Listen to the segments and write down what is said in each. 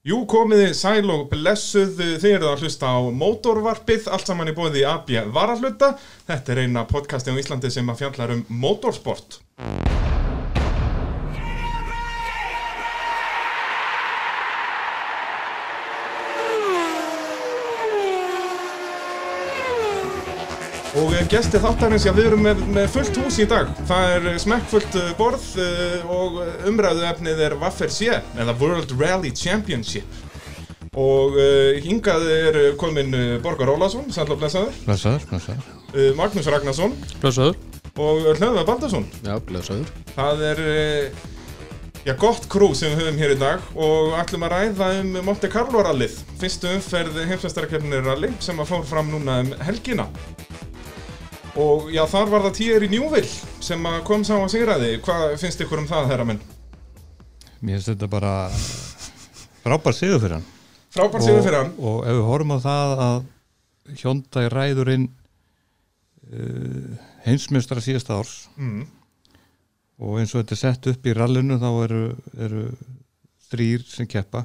Jú, komiði sæl og blessuð þið eruð að hlusta á mótorvarpið, allt saman í bóði AB Varahluta. Þetta er eina podcasti á Íslandi sem að fjallar um mótorsport. Og gesti þáttarins, já við erum með, með fullt hús í dag. Það er smekkfullt uh, borð uh, og umræðu efnið er Waffer C, eða World Rally Championship. Og uh, hingað er komin Borgar og blessaður, Blessaður, blessaður. uh, Magnús Ragnarsson Blöðsöður og Hlöðvar Baldarsson. Já, blöðsöður Það er uh, já, gott krú sem við höfum hér í dag og ætlum að ræða um Monte Carlo rallið. Fyrstu umferð heimsvæstarkeppnir rally sem að fór fram núna um helgina. Og já, þar var það Thierry Newville sem að kom sá að sigraði. Hvað finnst ykkur um það, herra menn? Mér finnst þetta bara frábær sigur fyrir hann. Frábær sigur fyrir hann. Og, ef við horfum á það að Hyundai ræðurinn uh, heimsmjöstra síðasta árs Mm. og eins og þetta er sett upp í rallinu þá eru, eru þrýr sem keppa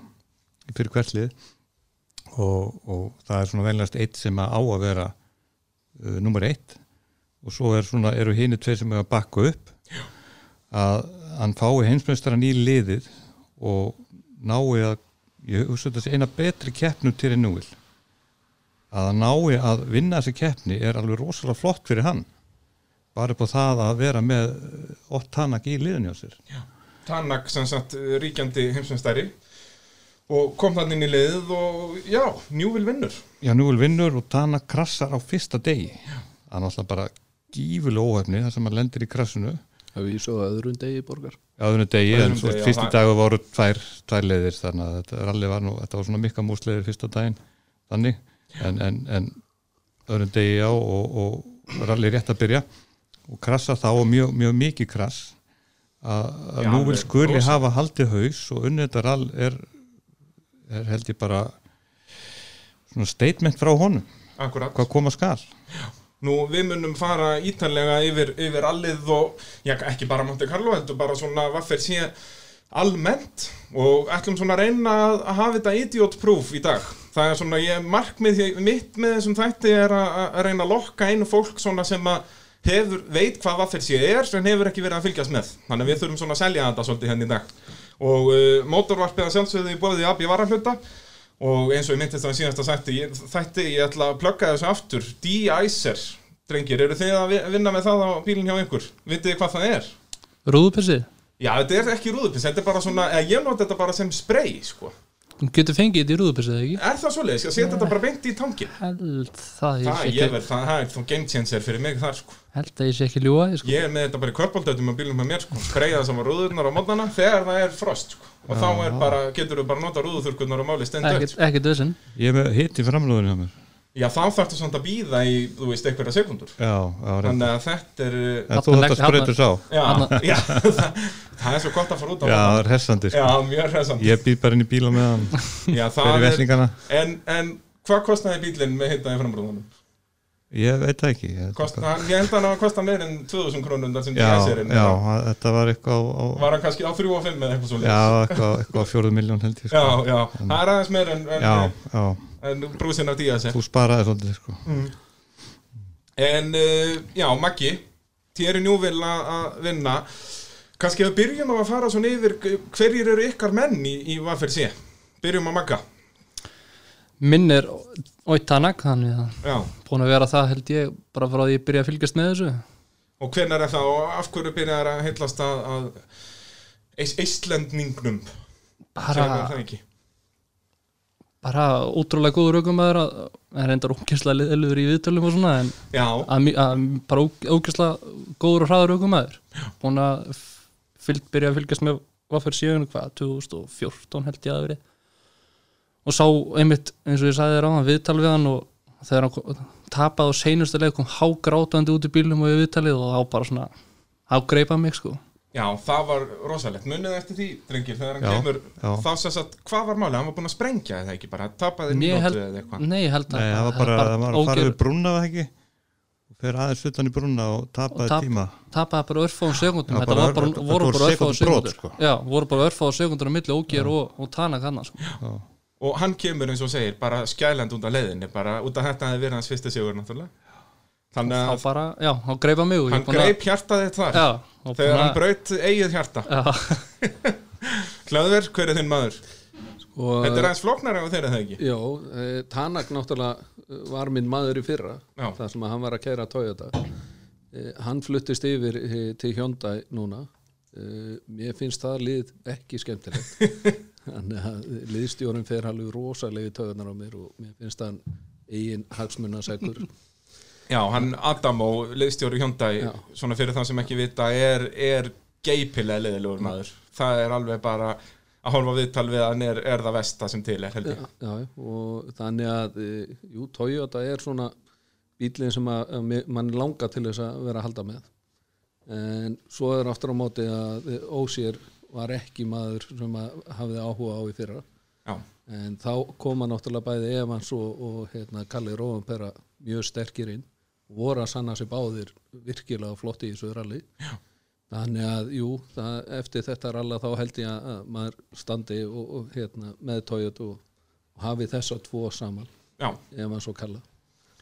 fyrir hverslið og, og það er svona velnast eitt sem á að vera uh, nummer eitt og svo er svona, eru hini tveir sem er að bakka upp Já. að hann fái heimsmjöstran í liðið og nái að ég hugsa þetta sé eina betri keppnum til en núil að hann nái að vinna þessi keppni er alveg rosalega flott fyrir hann. Bara upp á það að vera með Ott Tanak í liðinu á sér. Tanak sem sagt ríkjandi heimsveistæri og kom þannig inn í liðið og já, Newville vinnur. Já, núil vinnur og Tanak krassar á fyrsta degi. Það er náttúrulega bara gífulega óhefni þar sem hann lendir í krassinu. Hefur ég svo öðrun degi borgar. Á þunni degi, en svo degi, já, fyrsti það- dagu voru tvær, tvær leiðir þannig að þetta ralli var nú, þetta var svona mikka músleiðir fyrsta daginn, þannig. En, en, en öðrum degi á og, og ralli rétt að byrja. Og krassa þá og mjög, mjög mikið krass að Já, nú vil skuli rosa. hafa haldið haus og unnið þetta rall er, er held ég bara svona statement frá honum. Akkurat. hvað koma skal Nú, við munum fara ítalega yfir, yfir allið og, já, ekki bara Monte Carlo, heldur bara svona Waffer sé almennt og ætlum svona að reyna að hafa þetta idiot proof í dag. Það er svona, ég markmið mitt með þessum þætti er að, að reyna að lokka einu fólk svona sem að hefur, veit hvað Waffer sé er, en hefur ekki verið að fylgjast með. Þannig að við þurfum svona að selja þetta svolítið henni í dag. Og uh, mótorvarpið að sjálfsögðu í bóðið AB varahluta og eins og ég myndist það síðast að þætti, ég, þætti ég ætla að plugga þessu aftur D-Icer, drengir, eru þið að vi- vinna með það á bílinn hjá yngur? Vitið þið hvað það er? Rúðupissi Já, þetta er ekki rúðupiss, þetta er bara svona, eða ég nota þetta bara sem spray, sko. Þú getur fengið þetta í rúðupissi, eða ekki? Er það svoleiðis? Ég setja þetta bara beint í tangin. Held það ég Það, sé ég ekki verð, það, það er þá changer fyrir mig þar, sko. Held að ég sé ekki ljúa sko. Ég er með þetta bara í kvöldbaldautum á bílum með mér, sko. Spraya það sem var rúðurnar á mótnana þegar það er frost, sko. Og þá er bara, getur þú bara nota rúðuþurkurnar og máli stendu Ekkert ekkert þessin ég er með hitt í framlóðinu hjá mér Já, þá þarftu samt að býða í, þú veist, einhverja sekundur. já, já, reynd. Þannig að þetta er, en þú Þarna þetta legg- sprautur sá já, já, það, það er svo gott að fara út á já, það er hessandi sko. Já, mjög hræðsamt. Ég býð bara inn í bíla með hann Já, fyrir það er, vesningana en, en hvað kostnaði bílinn með hittaði frambrúðunum? Ég veit það ekki ég, Kost, hann, ég held að hann að kosta meir en 2000 krónur þar sem Já, DS-erinn já, þetta var eitthvað á, á, var hann kannski á 3 og 5 eða eitthvað svo Já, eitthvað, eitthvað á fjóruð miljón held ég já, sko. já, það er aðeins meir en, en, já, já, en brúsinn af DS-er þú sparaði svolítið sko. en uh, já, Maggi Thierry Newville að að vinna. Kannski við byrjum að fara svona yfir hverjir eru ykkar menn í, í Vaffer C? Byrjum á Magga. Minn er Oitanak Þannig að búin að vera það held ég Bara frá því ég byrja að fylgjast með þessu. Og hvenær er það og af hverju byrjar að heillast að, að eis, eistlendningnum Bara, það bara ótrúlega góður aukumæður að er reyndar ógæslega liður í viðtölum og svona en að, að bara ógæslega góður og hraður aukumæður búin að byrja að fylgjast með Vaffer 7 hvað, 2014 held ég að verið og sá einmitt eins og ég sagði þér á hann viðtal við hann og þegar hann tapaði á seinustu leik kom hágrátandi út í bílum og við viðtalið og þá bara svona hágreipa mig sko. Já, það var rosalegt. Munið eftir því, drengir, þegar hann Já, kemur? já. þá sess að, hvað var málið, hann var búinn að sprengja eða ekki bara, tapaði held- eða eitthvað? Nei, ég held að Nei, það var bara, það var að fara við brúna það ekki? Fer aðeins utan í brunna og tapaði Og tap- tíma. tapaði bara örfáðum sekundum Já, þetta bara voru bara örfáðum sekundur sko. já, voru bara örfáðum sekundur á milli ógjör og, og tana kannan sko. Og hann kemur eins og segir bara skæland af leiðinni bara út af þetta hefði verið hans fyrsta sigur náttúrulega. Þannig að bara, já, þá greipa mig og ég hann að- greip hjartað þitt þar. Já, og þegar hann að- braut eigið hjarta. Já, Hlaður, hver er þinn maður? og Þetta er aðeins flóknari á þeirra það ekki? Já, eh, Tanak náttúrulega eh, var minn maður í fyrra Já. þar sem að hann var að kæra Toyota. Eh, hann fluttist yfir til Hyundai núna. Eh, mér finnst það lið ekki skemmtilegt þannig að liðstjórin fer alveg rosalegi töðunar á mér og mér finnst hann eigin hagsmunasækur Já, hann Adamo, liðstjóri Hyundai Já. svona fyrir það sem ekki vita er, er geipilega leiðilegur maður. Það er alveg bara að hálfa viðtal við að hann er, er það vesta sem til er já, já, og þannig að e, jú, Toyota er svona bílinn sem að, að mann langar til þess að vera að halda með. En svo er aftur á móti að Ósér var ekki maður sem að hafði áhuga á í fyrra. Já, en þá koma náttúrulega bæði Evans og, og hérna, Kalli Róðanpera mjög sterkir inn. Voru að sanna sér báðir virkilega flotti í þessu ralli. Já. þannig að jú, það, eftir þetta ralla þá held ég að, að maður standi og, og, hérna, með Toyota og, hafi þessa tvo saman. Já, Evans og Kalla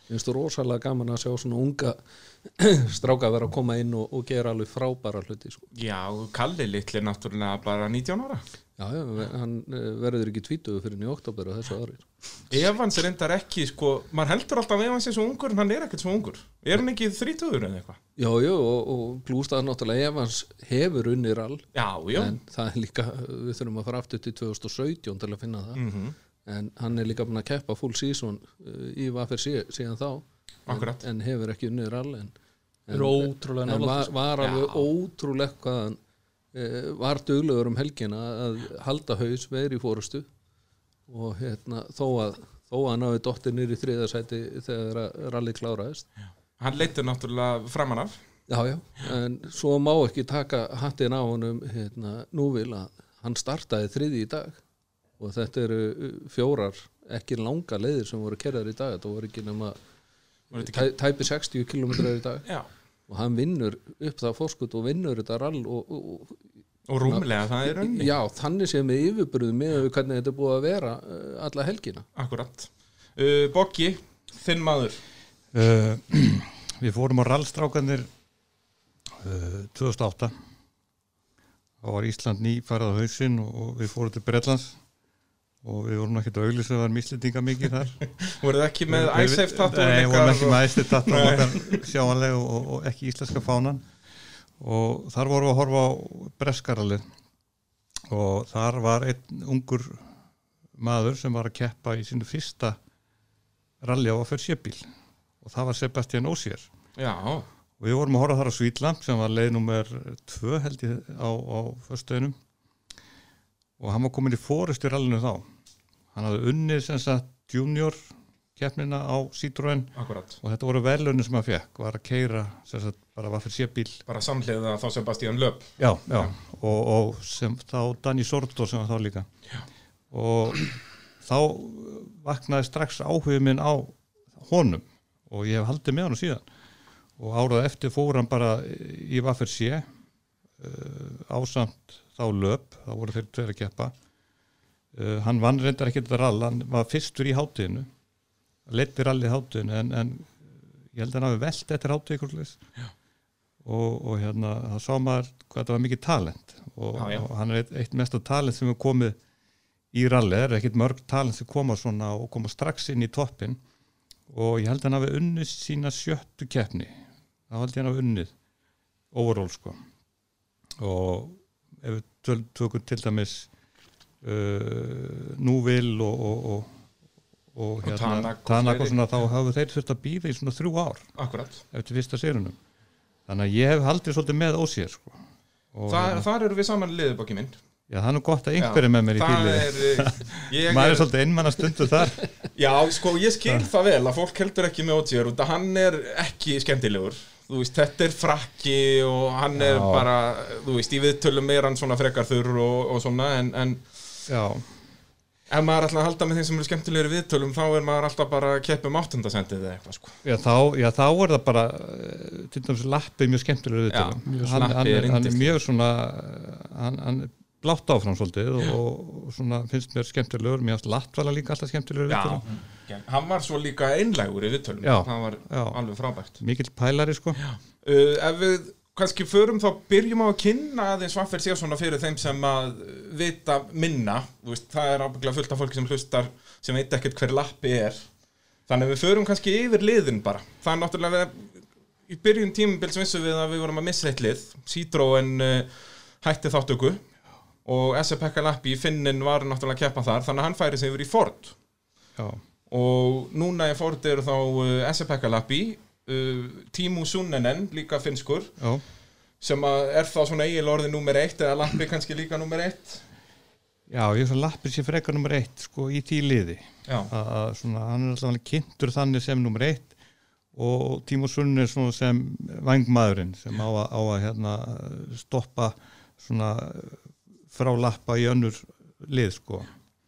finnst þú rosalega gaman að sjá svona unga stráka vera að koma inn og, og gera alveg frábæra hluti sko. já Kalli litli náttúrulega bara 19 ára já, já, hann eh, verður ekki tvítuðu fyrir í oktober á þessu ári Evans reyndar ekki, sko, maður heldur alltaf að Evans er svo ungur en hann er ekkert svo ungur Er hann ekki þrítuður eða eitthvað? Já, já, og, og plústað náttúrulega Evans hefur unnir all Já, já, en það er líka, við þurfum að fara aftur til 2017 til að finna það Mhm. En hann er líka búin að keppa full season uh, í Vaffer síðan þá. Akkurat. en, en hefur ekki unnir all en, en, ótrúlega en nálægt, var, var alveg Já. ótrúlegt hvað hann uh, var duglegur um helgina að halda haus, veri í fórustu og hérna þó að þó að hann hafi dottir nýri þriðasæti þegar að rally kláraðist. Hann leitur náttúrulega framan af. Já, já, en svo má ekki taka hattin á honum hérna, nú vil að hann startaði þriði í dag og þetta eru uh, fjórar ekki langa leiðir sem voru kerðar í dag. Þetta voru ekki nema tæ, tæpi 60 km í dag. Já, og hann vinnur upp það fórskut og vinnur þetta rall og, og, og rúmlega það er og önni já, þannig sé með yfirburðu með við hvernig þetta er búið að vera uh, alla helgina. Akkurat. Uh, Boggi, þinn maður. Uh, við fórum á rallstrákanir uh, 2008 þá var Ísland nýfarað á hausinn og, og við fórum til Bretlands og við vorum ekki að auglýsa það var mislendinga mikið þar. Voruð ekki með ISF tattu Nei, vorum ekki með æsti tattu sjáanlega og, og ekki íslenska fánan. Og þar vorum við að horfa á breskaralið og þar var einn ungur maður sem var að keppa í sínu fyrsta rally á að fyrir sébíl og það var Sebastian Osier. Já, og við vorum að horfa þar á Svítland sem var leið nummer tvö held ég á, á förstöðunum og hann var komin í fórust í rallinu þá hann hafði unnið sem sagt junior keppnina á Citroen akkurat. Og þetta voru verðlunum sem hann fekk var að keira sem sagt bara var fyrir sébíl bara samhliða þá Sebastian Löp já, já, Og, og sem þá Danny Sordo sem var þá líka. Já. og þá vaknaði strax áhugið minn á honum. Og ég hef haldið með honum síðan. Og árað eftir fór hann bara í Vaffer C uh, ásamt þá löp þá voru þeir tveir að keppa uh, hann vann reyndar ekki þetta rall hann var fyrstur í hátíðinu leiti rall í hátíðinu en, en ég held að hann hafi velt eftir hátíð og, og hérna þá sá maður hvað þetta var mikið talent. Og, Já, já. og hann er eitt, eitt mesta talent sem er komið í rally, það er ekkit mörg talent sem koma svona og koma strax inn í toppin og ég held að hann hafi unnið sína sjöttu keppni. Þá held ég hann hafi unnið overall sko. Og ef við tökum til dæmis uh, Núvil og, og, og, og hérna, og fleiri. og svona þá hafu þeir þurft að býða í svona þrjú ár. Akkurat eftir fyrsta sérunum þannig að ég hef haldið svolítið með ósér sko. og hérna, Þar eru við saman liðið Boggi minn. Já, það er nú gott að einhverju með mér í Það er, uh, ég maður er er svolítið einmann að stundu þar. Já, sko, ég skil það vel að fólk heldur ekki með Otier út að hann er ekki skemmtilegur. Þú veist, þetta er frakki og hann er Já. bara, þú veist, í viðtölum er hann svona frekar þurr og, og svona en, en, já, ef maður ætla að halda með þeim sem eru skemmtilegri viðtölum þá er maður alltaf bara að keppa um áttundasendið eða eitthvað sko. Já, þá, já, þá er það bara eh, til dæmis lappi mjög skemmtilegur Já, viðtölum. mjög hann, hann, er er, hann er mjög svona hann, hann er blátt áfram svolítið og, og svona finnst mér skemmtilegur mér finnst Lattvala líka alltaf skemmtilegur í Já, viðtölum. hann var svo líka einlægur í viðtölum Já, það var já. alveg frábært mikill pælari sko uh, Ef við kannski förum þá byrjum á að kynna aðeins Vaffer Sjássona fyrir þeim sem að vita minna. Veist, það er ábygglega fullt af fólki sem hlustar sem veit ekkert hver lappi er. Þannig að við förum kannski yfir liðin bara. Það er náttúrulega í byrjun tímabils vissum við að við vorum að missa eitt lið. Citroen uh, hætti þáttöku og SFPK lappi í Finnin var náttúrulega að keppa þar þannig að hann færi sig yfir í Ford. Já, og núna í Ford eru þá uh, SFPK lappi uh, Tímu Sunnenen, líka finskur já, sem að er þá svona eigin orðið nummer eitt eða lappi kannski líka nummer eitt? Já ég er svona lappir sér frekar nummer eitt sko í tí liði. Já, að, að svona, hann er alltaf kynntur þannig sem nummer eitt og Tímo Sunn er svona sem vangmaðurinn sem á að, á að hérna, stoppa svona frá lappa í önnur lið sko.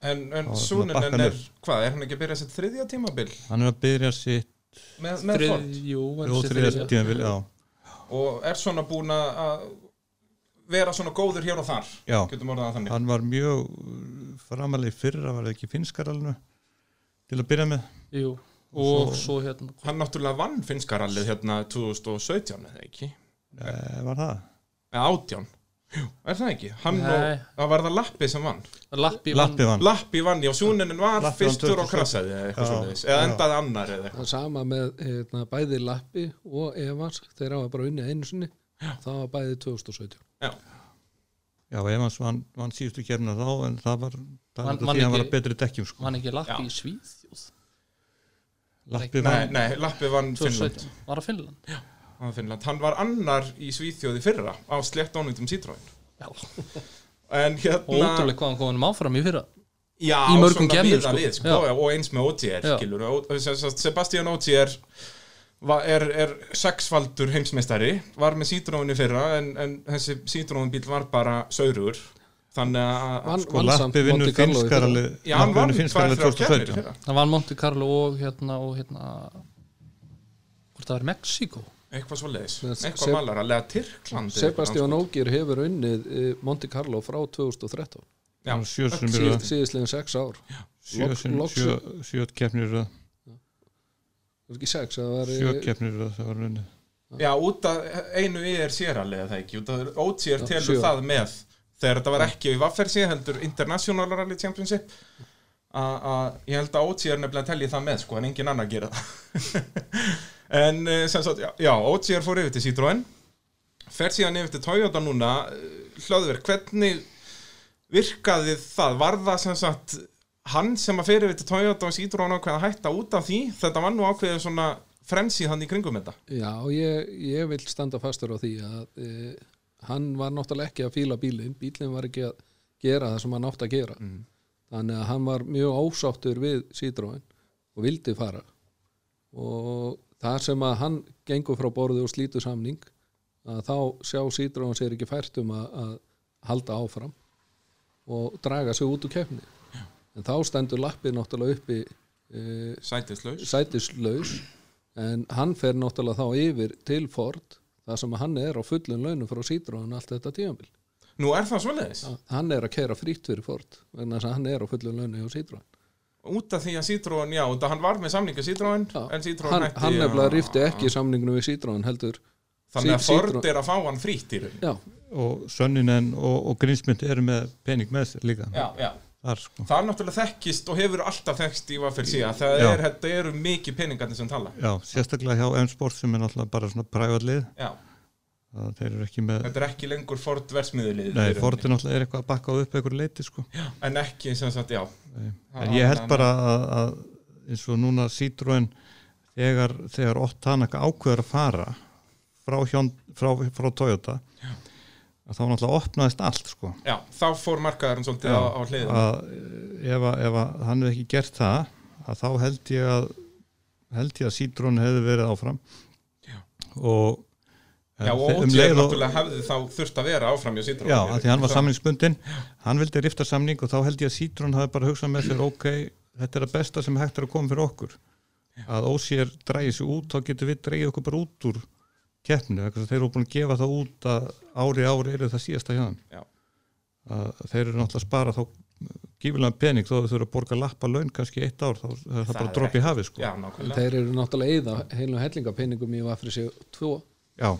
En, en Sunnenen er, hvað, er hann ekki að byrja sitt þriðja tímabil? Hann er að byrja sitt með, með Ford Jú, þriðja já, og er svona búin að vera svona góður hér og þar? Já. Hann var mjög framalega fyrra, var það ekki finskaralinu til að byrja með. Jú, og svo hérna hann náttúrulega vann finskarallið hérna 2017 eða ekki, e, var það? eða 18 Jú, er það ekki? Hann Nei. og, það var það Lappi sem vann. Lappi Lappi vann. Lappi vann, já, Súninin var Lappi vann fyrstur og 2017. krassaði eða eitthvað Já, svoleiðis, eða endaði annar eða eitthvað. Það sama með hérna, bæði Lappi og Evans þeir hafa bara unnið einu sinni. Það var bæði 2017 Já, já, Evans vann, vann síðustu kérna þá en það var, það Vann- var vann því hann var ekki- að betri dekkjum sko. Var ekki Lappi Já. í Svíþjóð? Lappi nei, vann, nei, Lappi vann Finnland 2017, var það Finnland Hann, Finnland. hann var annar í Svíþjóði fyrra á slett ánvindum Citroen Já, En hérna ótrúlega hvað hann komin áfram í fyrra. Já, í mörgum miðað sko. sko, og eins með Já. skilur, Sebastian va- er, er sexfaldur heimsmeistari, var með Citroen í fyrra en, en þessi Citroen bíl var bara saurugur þannig að sko Lappi vinnur hann finskaralið þrjár keppnir í 2017 fyrra. Það var Monte Carlo og hérna og hérna hvort það var Mexíkó eitthvað svo leiðis, eitthvað malar að lega Tyrkland Sebastian Ógir hefur unnið eh, Monte Carlo frá 2013 Já, sjö sem Síð, eru síðislegin 6 ár. Sjö, Lok- sem- loks- sjö, sjö keppnir eru Það var ekki 6 það var sjö eh, keppnir eru það var unnið. Já, út af einu í er séralið það ekki, út af Já, telur það með þegar þetta var ekki í Vaffersi heldur International Rally Championship að að ég held að OGR nefnilega telji það með sko en engin annar gera það. En eh, sem sagt, já, já OGR fór yfir til Citroen fer síðan yfir til Toyota núna. Eh, hlöðverk, hvernig virkaði það, var það sem sagt hann sem að fer yfir til Toyota og Citroen ákveða að hætta út af því? Þetta var nú ákveðið svona fremsið hann í kringum þetta. Já, ég, ég vil standa fastur á því að e, hann var náttúrulega ekki að fíla bílinn, bílinn var ekki að gera það sem hann átt að gera þannig að hann var mjög ósáttur við Citroen og vildi fara. Og þar sem að hann gengur frá borðu og slítur samning að þá sjá Citroen sér ekki fært um að, að halda áfram og draga sig út úr keppni. En þá stendur lappið náttúrulega uppi e, sætislaus. sætislaus. En hann fer náttúrulega þá yfir til Ford þar sem hann er á fullun launum frá Citroen allt þetta tímabil Nú er það svoleiðis? Hann er að kera frýtt fyrir Ford vegna þess að hann er á fullun launum hjá Citroen út af því að Citroen, já, hann var með samninga Citroen, Já. en Citroen hann, hætti hann nefnilega rifti ekki samningnum við Citroen heldur. Þannig að Ford Citroen- er að fá hann frítt í raun já, og Sönninen og, og Grinsmynd eru með pening með sér líka. Já, já. Þar sko. Það er náttúrulega þekkist og hefur alltaf þekkst í hvað fyrir síðan Það er, þetta eru mikið peningarnir sem tala. Já, sérstaklega hjá M-Sport sem er náttúrulega bara svona prævalið Já, þeir eru ekki með þetta er ekki lengur Ford versmiðulið nei, Ford er náttúrulega er eitthvað að bakka á upp eitthvað leiti sko. En ekki, sem sagt, já. En ég held bara að, að eins og núna Citroen þegar, þegar Ott Tanaka ákveður að fara frá, hjón, frá, frá Toyota að þá náttúrulega opnaðist allt sko. Já, þá fór markaðurinn svolítið Já, á, á hliðin að ef, að, ef að hann hefði ekki gert það að þá held ég að held ég að Citroen hefði verið áfram. Já. og Já, og um leið og- náttúrulega hefði þá þurft að vera áfram hjá Citroen Já, af því hann var samningsbundin hann vildi rifta samning og þá held ég að Citroen hafi bara hugsað með sér ok, þetta er það besta sem hægt er að koma fyrir okkur. Að ósér drægi sig út þá getur við dreigið okkur bara út úr keppnu, þegar þeir eru búin að gefa það út að ári ári eru það síðasta hjá þeim. Já. að þeir eru náttúrulega að spara þá gífilega pening þó að þau þurfa að borga lappa laun kannski í eitt ár, þá er það, Það bara dropp í hafi sko. Já, nákvæmlega. Þeir eru náttúrulega eða heilu hellingapenningum í Vafri sig 2 Já,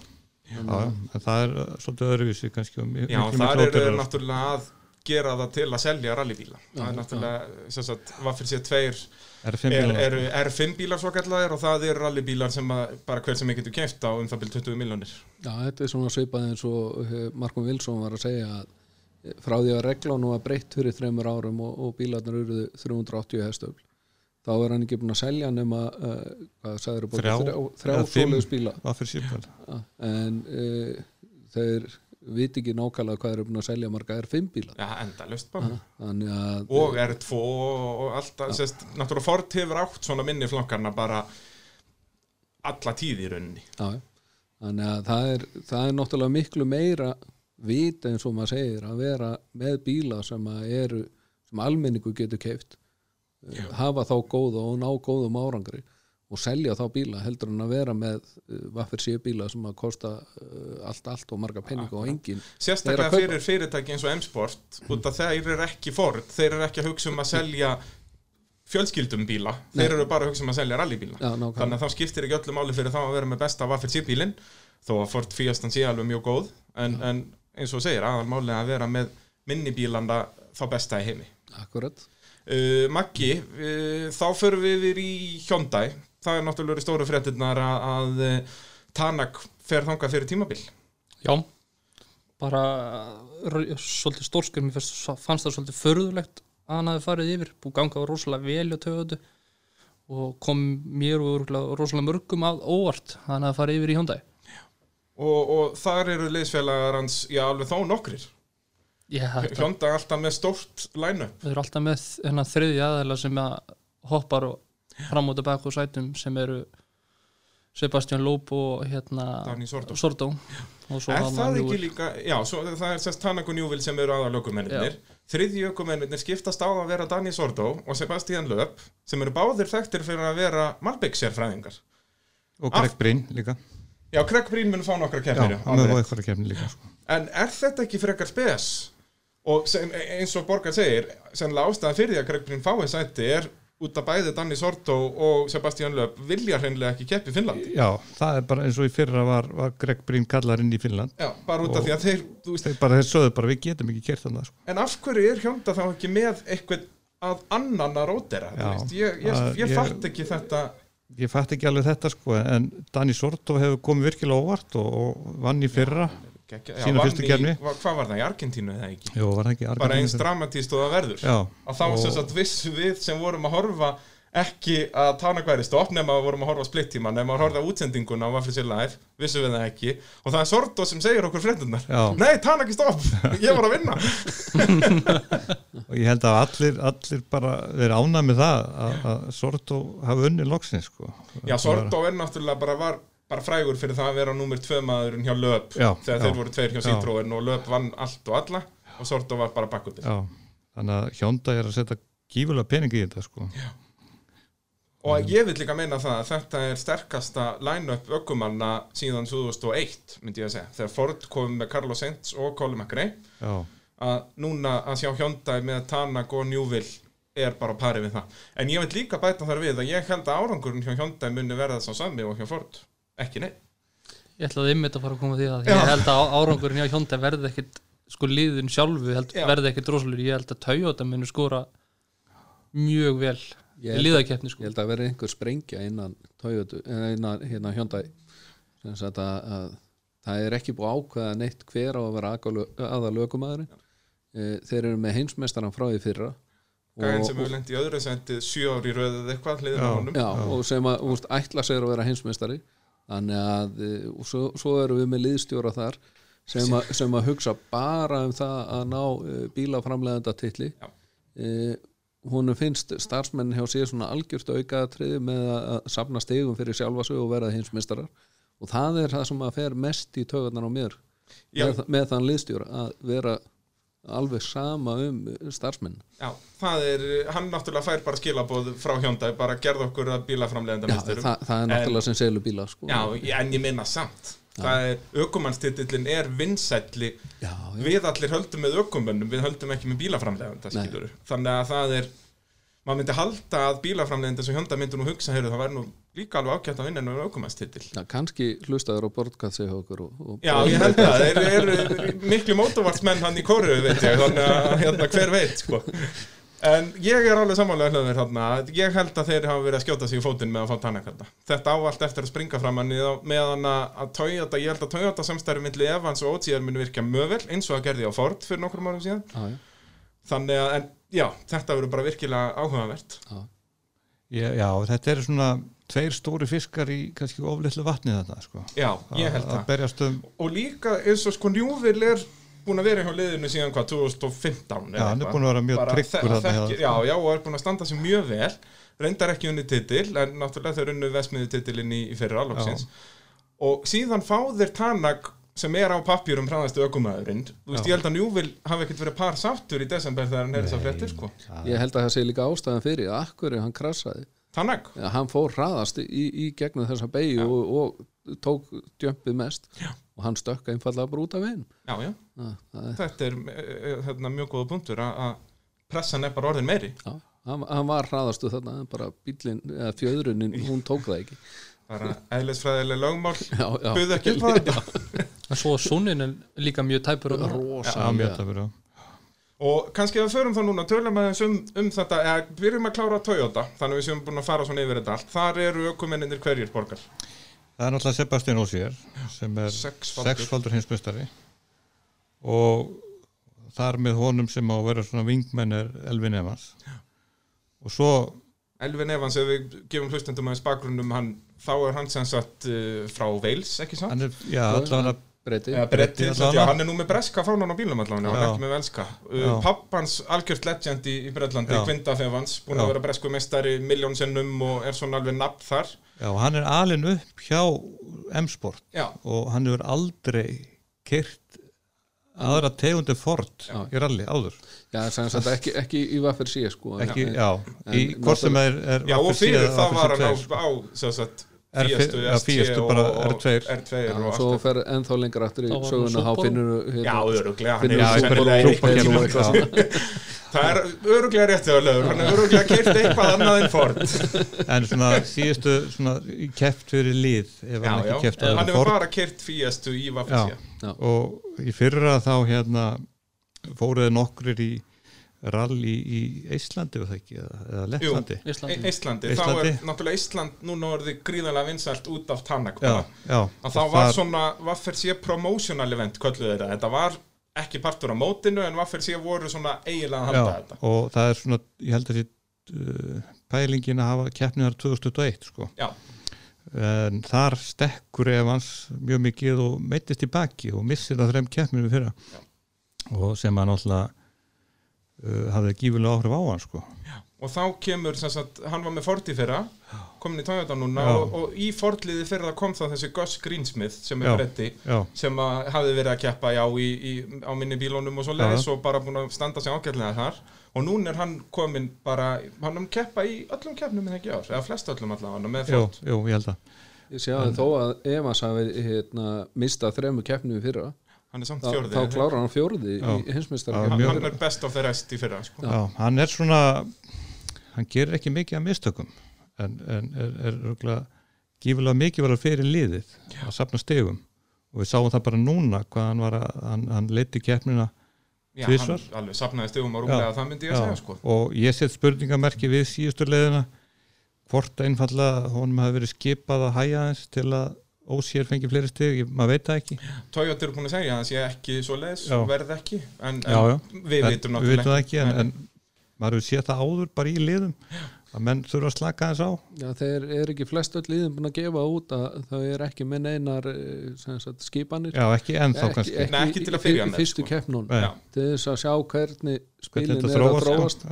já, það er uh, svolítið öðruvísi kannski og mi- Já, eru þeir ódýrara. náttúrulega að gera það til að selja rallybíla. Það er náttúrulega, sem sagt, hvað fyrir sér tveir R5 er, bílar. eru R5 bílar svo kallar og það eru rallybílar sem að, bara hver sem ég getur keft á um það byrjum 20 miljónir Já, þetta er svona svipað eins og eh, Markon Wilson var að segja að eh, frá því að reglanu var breytt fyrir þreymur árum og, og bílarnir eruðu 380 hestöfl þá er hann ekki búin að selja nema uh, hvað sagður Þrjá þrjá, þrjá svoleiðis bíla. ja, en uh, þeir viti ekki nákvæmlega hvað eru búin að selja marga. R5 bíla bara. Þannig að og R2 og allt það, sérst, náttúrulega Ford hefur átt svona minni flokkarna bara alla tíð í rauninni. Þannig að það er, það er náttúrulega miklu meira vita eins og maður segir að vera með bíla sem að eru sem almenningu getur keift hafa þá góða og ná góðum árangri og selja þá bíla heldur en að vera með uh, vaffir sé bíla sem að kosta uh, allt, allt og marga penning og engin sérstaklega fyrir fyrirtæki eins og M-Sport út af þeir eru ekki Ford þeir eru ekki að hugsa um að selja fjölskyldum bíla, þeir eru bara að hugsa um að selja rallybíla. Já, nákvæmlega. þannig að þá skiptir ekki öllu máli fyrir þá að vera með besta Waffle C-bílin þó að Ford Fiestan sé alveg mjög góð en, en eins og segir, aðal máli að vera með minni bílanda þá besta í heimi. Akkurat uh, Maggi, uh, þá förum við yfir í Hyundai. Það er náttúrulega stóru fréttirnar að, að uh, Tanak fer þangað fyrir tímabil. Já, bara svolítið stórskur, mér fannst, það svolítið förðulegt að hann hafi farið yfir, búið ganga á rosalega vel og töðu og kom mér og rosalega mörgum að óvart að hann hafi farið yfir í Hyundai. Og, og þar eru liðsfélagar hans, já alveg þó nokkrir Þetta, Hyundai alltaf með stórt line-up. Við erum alltaf með hennar þriðja aðeila sem að hoppar og fram og tilbaka úr sætum sem eru Sebastian Loeb og hérna Dani Sordo. Og svo Er það ekki líka, já, svo, það er sérst Tanak og Njúvil sem eru aðal ökumennir þriðji ökumennir skiptast á að vera Dani Sordo og Sebastian Löp sem eru báðir þekktir fyrir að vera Malbygg sérfræðingar. Og Greg Brinn líka. Já, Craig Breen mun fá nokkra já, keppnir hann með eitthvað að kemni líka sko. En er þetta ekki frekar spes? Og sem, eins og Borgar segir sennilega ástæðan fyrir því að Craig Breen fái sæti er út af bæði Danny Sordo og Sebastian Löp vilja hreinlega ekki keppi Finnlandi já, það er bara eins og í fyrra var, var Greg Brinn kallar inn í Finnland Já, bara út af því að þeir, veist þeir bara þeir sögðu bara við getum ekki kert þannig sko. En af hverju er Hjónda þá ekki með eitthvað að annan að rótera? Já? Ég, ég, ég ég- fatt ekki þetta ég fatt ekki alveg þetta sko en Dani Sorto hefur komið virkilega óvart og, og vann í fyrra Gekja, Sína fyrstu hva- Hvað var það, í Argentínu eða ekki? Jó, Bara eins dramatíst og það verður. Já, að þá og- sem sagt vissu við sem vorum að horfa ekki að Tanak væri stopp nema að vorum að horfa á splitt tíma nema að horfa útsendinguna á Waffle Sér Live vissum við það ekki. Og það er Sordo sem segir okkur fréttunar. Nei, Tanak er stopp, ég var að vinna. Og ég held að allir, allir bara verið ánað með það að, Sorto hafi unni loksins sko. Já, Sordo er náttúrulega bara var bara frægur fyrir það að vera númer tvö maðurinn hjá Löp Já, þegar já. þeir voru tveir hjá Já. Citroen og Löp vann allt og alla og Sordo var bara Já, þannig að Hjónda er að setja gífulega peningi í þetta sko. og ég vil líka meina það að þetta er sterkasta line-up ökumanna síðan 2001 myndi ég að segja, þegar Ford kom með Carlos Sainz og Colin McRae. Já, að núna að sjá Hyundai með Tanak og Newville er bara á pari við það. En ég vil líka bæta þar við að ég held að árangurinn hjá Hyundai muni verða sá sami og hjá Ford ekki nei Ég ætlaði ymmit að fara að koma því að ég held að árangurinn hjá Hyundai verði ekkit sko liðin sjálfu held, verði ekkit rosalur ég held að Toyota muni skora mjög vel Ég í held- liðakeppni ég sko held að vera einhver sprengja innan Toyota, eh, innan hérna Hyundai. Sem sagt að, að það er ekki búið ákveða neitt hver á að vera aða lögumæðurinn þeir eru með heimsmeistaran frá því fyrra. Gæðin sem hefur lent í öðru sendið sjö ári í röðið eitthvað hliðin á Já. honum. Já, og sem að úst, ætla sér að vera heimsmeistari þannig að eh, og svo, svo erum við með liðstjóra þar sem, a, sem að hugsa bara um það að ná uh, bílaframleganda titli Já. uh, hún finnst starfsmenn hjá sér svona algjört aukaðatriði með að, safna stegum fyrir sjálfa sig og verða heimsmeistarar. Og það er það sem að fer mest í tögarnar á mér með, með þann liðstjóra að vera alveg sama um starfsmenn. Já, það er, hann náttúrulega fær bara skilabóð frá Hyundai, bara gerð okkur að bílaframlegenda Já, það, það er náttúrulega sem selur bíla sko. Já, en ég minna samt. Það er, ökumannstitillin er vinsælli já, já. Við allir höldum með ökumönnum, við höldum ekki með bílaframlegenda, Þannig að það er, maður myndi halda að bílaframlegenda sem Hyundai myndi nú hugsa, heyrðu, það væri nú líka alveg ágætt að vinna með ökumannstitil Já, kannski hlustaður á okkur og, og Já, ég held að þeir eru miklu mótovartsmenn hann í kóru, veit ég, þannig að hérna, hver veit, sko. En ég er alveg samanlega hlöður þarna, ég held að þeir hafa verið að skjóta sig í fótinn með að fá tannakarta. Þetta á allt eftir að springa fram hann meðan að Toyota, ég held að Toyota samstæri milli Evans og OGR muni virka mjög vel, eins og að gerði á Ford fyrir nokkrum árum síðan. já, Þannig að, en já, þetta verður bara virkilega áhugavert. já, Já, þetta eru svona tveir stóri fiskar í kannski oflitlu vatni þetta sko. Já, ég held Að- það. Um, Og líka eins og sko Njúvil er búin að vera hjá liðinu síðan hvað, 2015 Já, hann er búinn að vera mjög tryggur þarna. Já, já, og er búin að standa sér mjög vel reyndar ekki unni titil, en náttúrulega þeir unnu vesmiði titilinn í, í fyrir alloksins og síðan fá þeir Tanak sem er á pappjurum hraðastu ökumæðurinn þú veist, Já. ég held að Njúvil hafi ekkert verið par sáttur í desember þegar hann er þess að fréttir, sko. ég held að það sé líka ástæðan fyrir að akkur hann krassaði Tanak, Já, hann fór hraðast í, í gegnum þessa beigju og, og tók djömpið mest. Já. og hann stökka einfallega bara út af veginn. Já, já, Já, það er- þetta er eh, hérna, mjög góða punktur að að pressan er bara orðin meiri. Já, hann, hann var hraðastu þarna en bara bílinn, eða fjöðrunin hún tók það ekki. Bara eðlisfræðileg lögmál. Já, já. buðu ekki upp á þetta En svo sonnin er líka mjög tæpur og já, rosa mjög það verið Og kannski ef við förum þá núna, tölum aðeins um, um þetta, eða byrjum að klára Toyota, þannig að við séum búin að fara svona yfir þetta allt. Þar eru ökumenninir hverjir borgar. Það er náttúrulega Sebastian Osier sem er Sexfaldur. hinsmestari og þar með honum sem á að vera svona vingmenn er Elvin Evans og svo Elvin Evans, ef við gefum hlustendum aðeins bakgrunnum, hann, þá er hann sem sagt uh, frá Wales, ekki er, já, allavega Bretti já, allavega. hann er nú með breska fánan á bílum allavega, hann er ekki með velska. Uh, pappans algjört legend í, í Breitlandi, Já. Quinta Evans, búin Já. að vera bresku meistari miljónsinnum og er svona alveg nafn þar. já, hann er alin upp hjá M-sport og hann hefur aldrei kyrt aðra tegundu Ford Já. í ralli áður já, sem sagt ekki, ekki í vaffir síð sko ekki, en, já, í en hvort sem er, er já og Vaffer C fyrir það Vaffer var hann á, C2, á sem sagt, Fiestu og, bara og R2. R2 já, og svo fer ennþá lengra aftur í söguna þá finnur er kemur, já. Það er öruglega rétt þegar lögur, hann er öruglega keirt eitthvað annað en Ford. En svona síðustu svona keft fyrir Já, hann hefur bara keirt Fiestu í Já. Vafelsja og í fyrra þá hérna fóruði nokkur í rally í Íslandi eða ekki, eða, eða Lettlandi? Íslandi. Íslandi, þá er náttúrulega Ísland núna orðið gríðarlega vinsælt út af Tanak já, já. Að það var svona Vafelsja promotional event þetta, þetta var ekki partur á mótinu en Vafelsja voru svona eiginlega að halda já, þetta. og það er svona, ég held að því uh, pælingin að hafa keppniðar 2021 sko. Já, en þar stekkur Evans mjög mikið og meittist í baki og missir það þreim keppninu fyrra. Já. og sem hann alltaf uh, hafði gífulega áhrif á hann sko. Og þá kemur sem sagt, hann var með Ford í fyrra komin í Toyota núna Já. og, og í Fordliði fyrra kom þá þessi Gus Greensmith sem er Já. bretti já, sem að hafði verið að keppa já, í, í, á minni bílónum og svo leiðis og bara búin að standa sig ágætlega þar. Og núna er hann komin bara hann um keppa í öllum keppnum en ekki ár eða flest öllum allavega Ford. jú, ég held að. Ég sé að þó að Evans hafi hérna, mistað þremu keppnum í fyrra hann er samt þá, fjórði þá klárar hann fjórði Já. í hinsmistar Já, hann, hann er best of the rest í fyrra sko. Já, hann er svona hann gerir ekki mikið af mistökum en, en er, er röglega gífulega mikið var að fyrir liðið að safna stegum og við sáum það bara núna hvað hann var að hann, hann leiti keppnina já, hann Tvisvar. alveg sapnaði stegum á rúmlega það myndi ég að segja sko. og ég set spurningamerki við síðustu leiðina hvort einfallega honum hafi verið skipað að hæja þess til að ósér fengi fleiri steg, ég, maður veit það ekki. Toyota eru búin að segja að það sé ekki svo leiðis verð ekki en, en Já, já. við En vitum við veitum það ekki. en, en maður hefur séð það áður bara í liðum að menn þurfa að slaka þess á. Já, þeir eru ekki flest öll liðin búin að gefa út að þau eru ekki með neinar eh, sem sagt, skipanir. Já, ekki ennþá kannski. Nei, ekki til að byrja í með, fyrstu sko. Já. til þess að sjá hvernig spilin er að þróast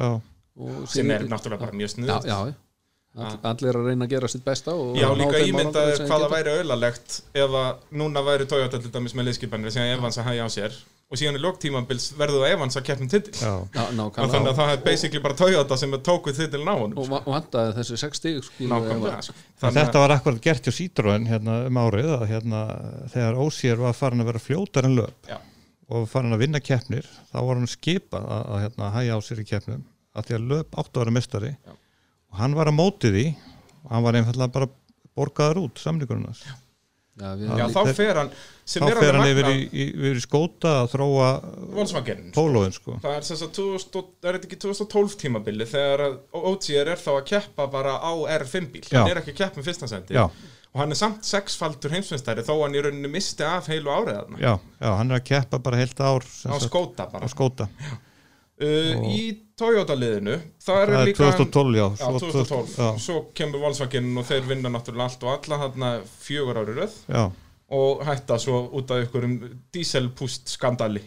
og sem er náttúrulega bara mjög já, snuð já, All, allir að reyna að gera sitt besta og Já, ná líka þeim ímyndaði árangri sem hvað það geta. væri auðalegt ef að núna væri Toyota til dæmis með liðskipanir sem Evans að hægja á sér og síðan í lóktímabils verður það Evans að keppnum Já, og þannig að það er basically bara Toyota sem er tókuð titilin á honum og va- vantaði þessi sex stig skilu, nákvæmlega. En Þannig að- þetta var akkurat gert hjá Citroen hérna um árið að hérna þegar Ósýr var farin að vera fljótar en löp Já. og farin að vinna keppnir þá var hann skipað að, að hérna, hæja á sér í keppnum að því að löp áttu að vera mestari Já. Og hann var að móti því og hann var einfallega bara borgaður út samlingurinn hans. Já, Já, þá fer hann sem Þá er fer hann yfir í, yfir í skóta að þróa Volkswagen sko. sko. Það er þess að 2000, og- er þetta ekki 2012 tímabili þegar að OGR er þá að keppa bara á R5 bíl Já. hann er ekki að keppa með fyrsta sendi Já, og hann er samt sexfaldur heimsveistari þó hann í rauninni misti af heilu árið þarna já, já, hann er að keppa bara heilt ár sem á skóta á bara skóta. Uh, í Toyota liðinu það er líka 2012, já. Já, svo 2012, Já, svo kemur Volkswagen og þeir vinna náttúrulega allt og alla þarna fjögur ári röð. Og hætta svo út af ykkurum dieselpúst skandali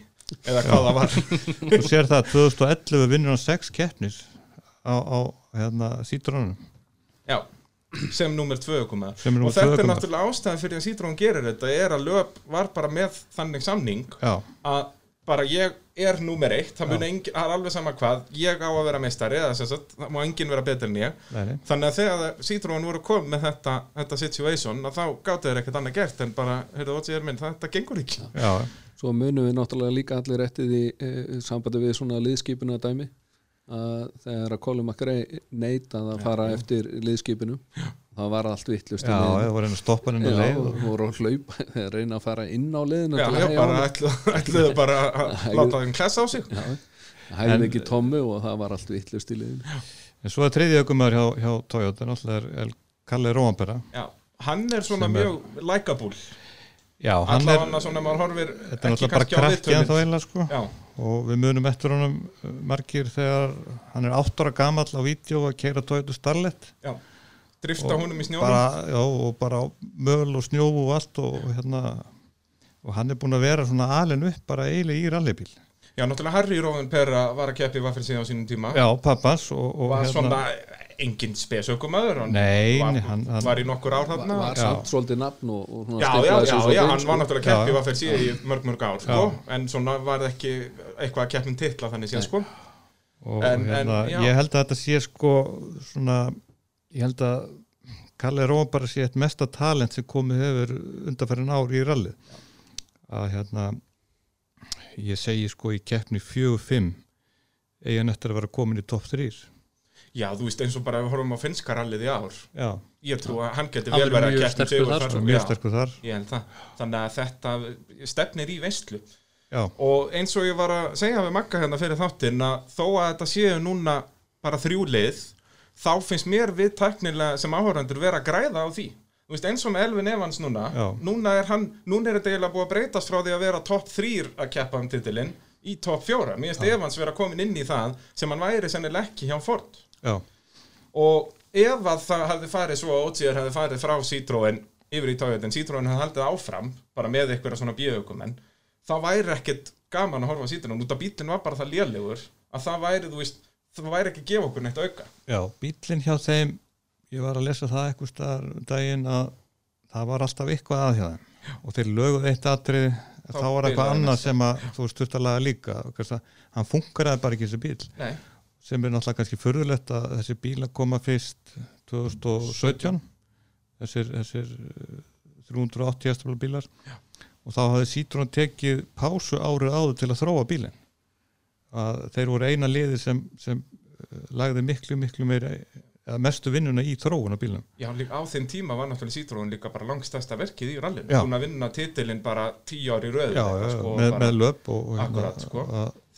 eða hvað það var. Þú sér það 2011 vinnur hann sex keppnis á, á hérna, Citroenum Já, sem nummer tvö komað Sem er númer og þetta tvö er náttúrulega ástæðan fyrir að Citroen gerir þetta er að löp var bara með þannig samning að bara ég er nummer eitt það, mun engin, það er alveg sama hvað ég á að vera meistari eða sem sagt, það má enginn vera betur en ég. Nei, þannig að þegar Citroen voru komið með þetta, þetta situation að þá gáttu þeir ekkert annað gert en bara, heyrðu, ótsið er minn, þetta gengur ekki. Já, svo munum við náttúrulega líka allir eftir því e, sambandi við svona liðskipinu að dæmi að þegar að Colin McRae neitað að fara eftir liðskipinu það var allt vittlust já, það var einn að stoppa hann inn á leið og voru að hlaupa þeir reyna að fara inn á liðinu Já, að já, bara ætluðu bara að láta þeim klessa á sig. Já, hægði ekki Tommy og það var allt vittlust í liðinu En svo er þriðji ökumar hjá, hjá Toyota náttúrulega er, er Kalle Róanbera Já, hann er svona Sem er- mjög likeable. Já, hann er, allavega svona horfir þetta er náttúrulega bara kannski á krakki en þá einlega sko. Já, og við munum eftir honum uh, margir þegar hann er átt ára gamall á vídeo að keira Toyota Starlet. Já, drifta honum í snjónum. bara, já, og bara möl og snjó og allt og, og hérna og hann er búin að vera svona alin upp bara eiginlega í rallybíl. Já, náttúrulega Harry Róðin Pera var að keppi vaffir síðan á sínum tíma. Já, pappans og, og var hérna, svona engin spesökumæður hann Nei, var, hann- hann- var í nokkur ár var, þarna. Var Já. samt svolítið nafn og, og svona Já, já, já, já, inn, hann var náttúrulega keppi Já. vaffir síðan í mörg, mörg ár sko, en svona var það ekki eitthvað að keppin titla þannig síðan sko. Og En- en, hérna, já. ég held að þetta sé sko svona, ég held að Kalle Róm bara sé eitt mesta talent sem komið hefur undanferðin ár í rallið. Að hérna ég segi sko í keppni 4-5 eigin eftir að vera komin í topp 3 Já, þú veist eins og bara ef við horfum á finska rallið í ár. Já, ég trú að hann Hann vel er verið að mjög keppni sterkur sigur þar, þar, mjög sterkur þar. Ég held það. Þannig að þetta stefnir í veistlu já, og eins og ég var að segja við Magga hérna fyrir þáttinn að þó að þetta séu núna bara þrjú lið þá finnst mér við tæknilega sem áhörandur vera að græða á því. Veist, eins og með Elvin Evans núna Já. núna er hann, núna er þetta eiginlega búið að breytast frá því að vera topp þrýr að keppa um titilinn í topp fjóra, mér finnst Evans vera komin inn í það sem hann væri sennilega ekki hjá Ford. Já, og ef að það hefði farið svo að OGR hefði farið frá Citroen yfir í Toyota en Citroen hefði haldið áfram bara með eitthvað svona bjögumenn þá væri ekkert gaman að horfa Citroen út af bílinn var bara það lélegur að það væri, þú veist, það væri ekki að gefa okkur neitt auka. Já, bílinn hjá þeim ég var að lesa það eitthvað staðar um daginn að það var alltaf eitthvað að hjá þeim. Og þeir löguð eitt atrið Þá þá var eitthvað annað sem að þú þurft að laga líka. Hann funkaraði bara ekki þessi bíl Nei, sem er náttúrulega kannski förðulegt að þessi bíla koma fyrst 2017 þessir, þessir eh, 380 hestafla bílar Já. og þá hafði Citroen tekið pásu árið áður til að þróa bílinn að þeir voru eina liði sem, sem eh, lagði miklu miklu meira mestu vinnuna í þróun á bílnum. Já, líka á þeim tíma var náttúrulega Citroen líka bara langstæsta verkið í rallinu. Búin að vinna titilinn bara tíu ári röð já, eitthvað, sko, með, bara, með löp og, og Akkurat, sko.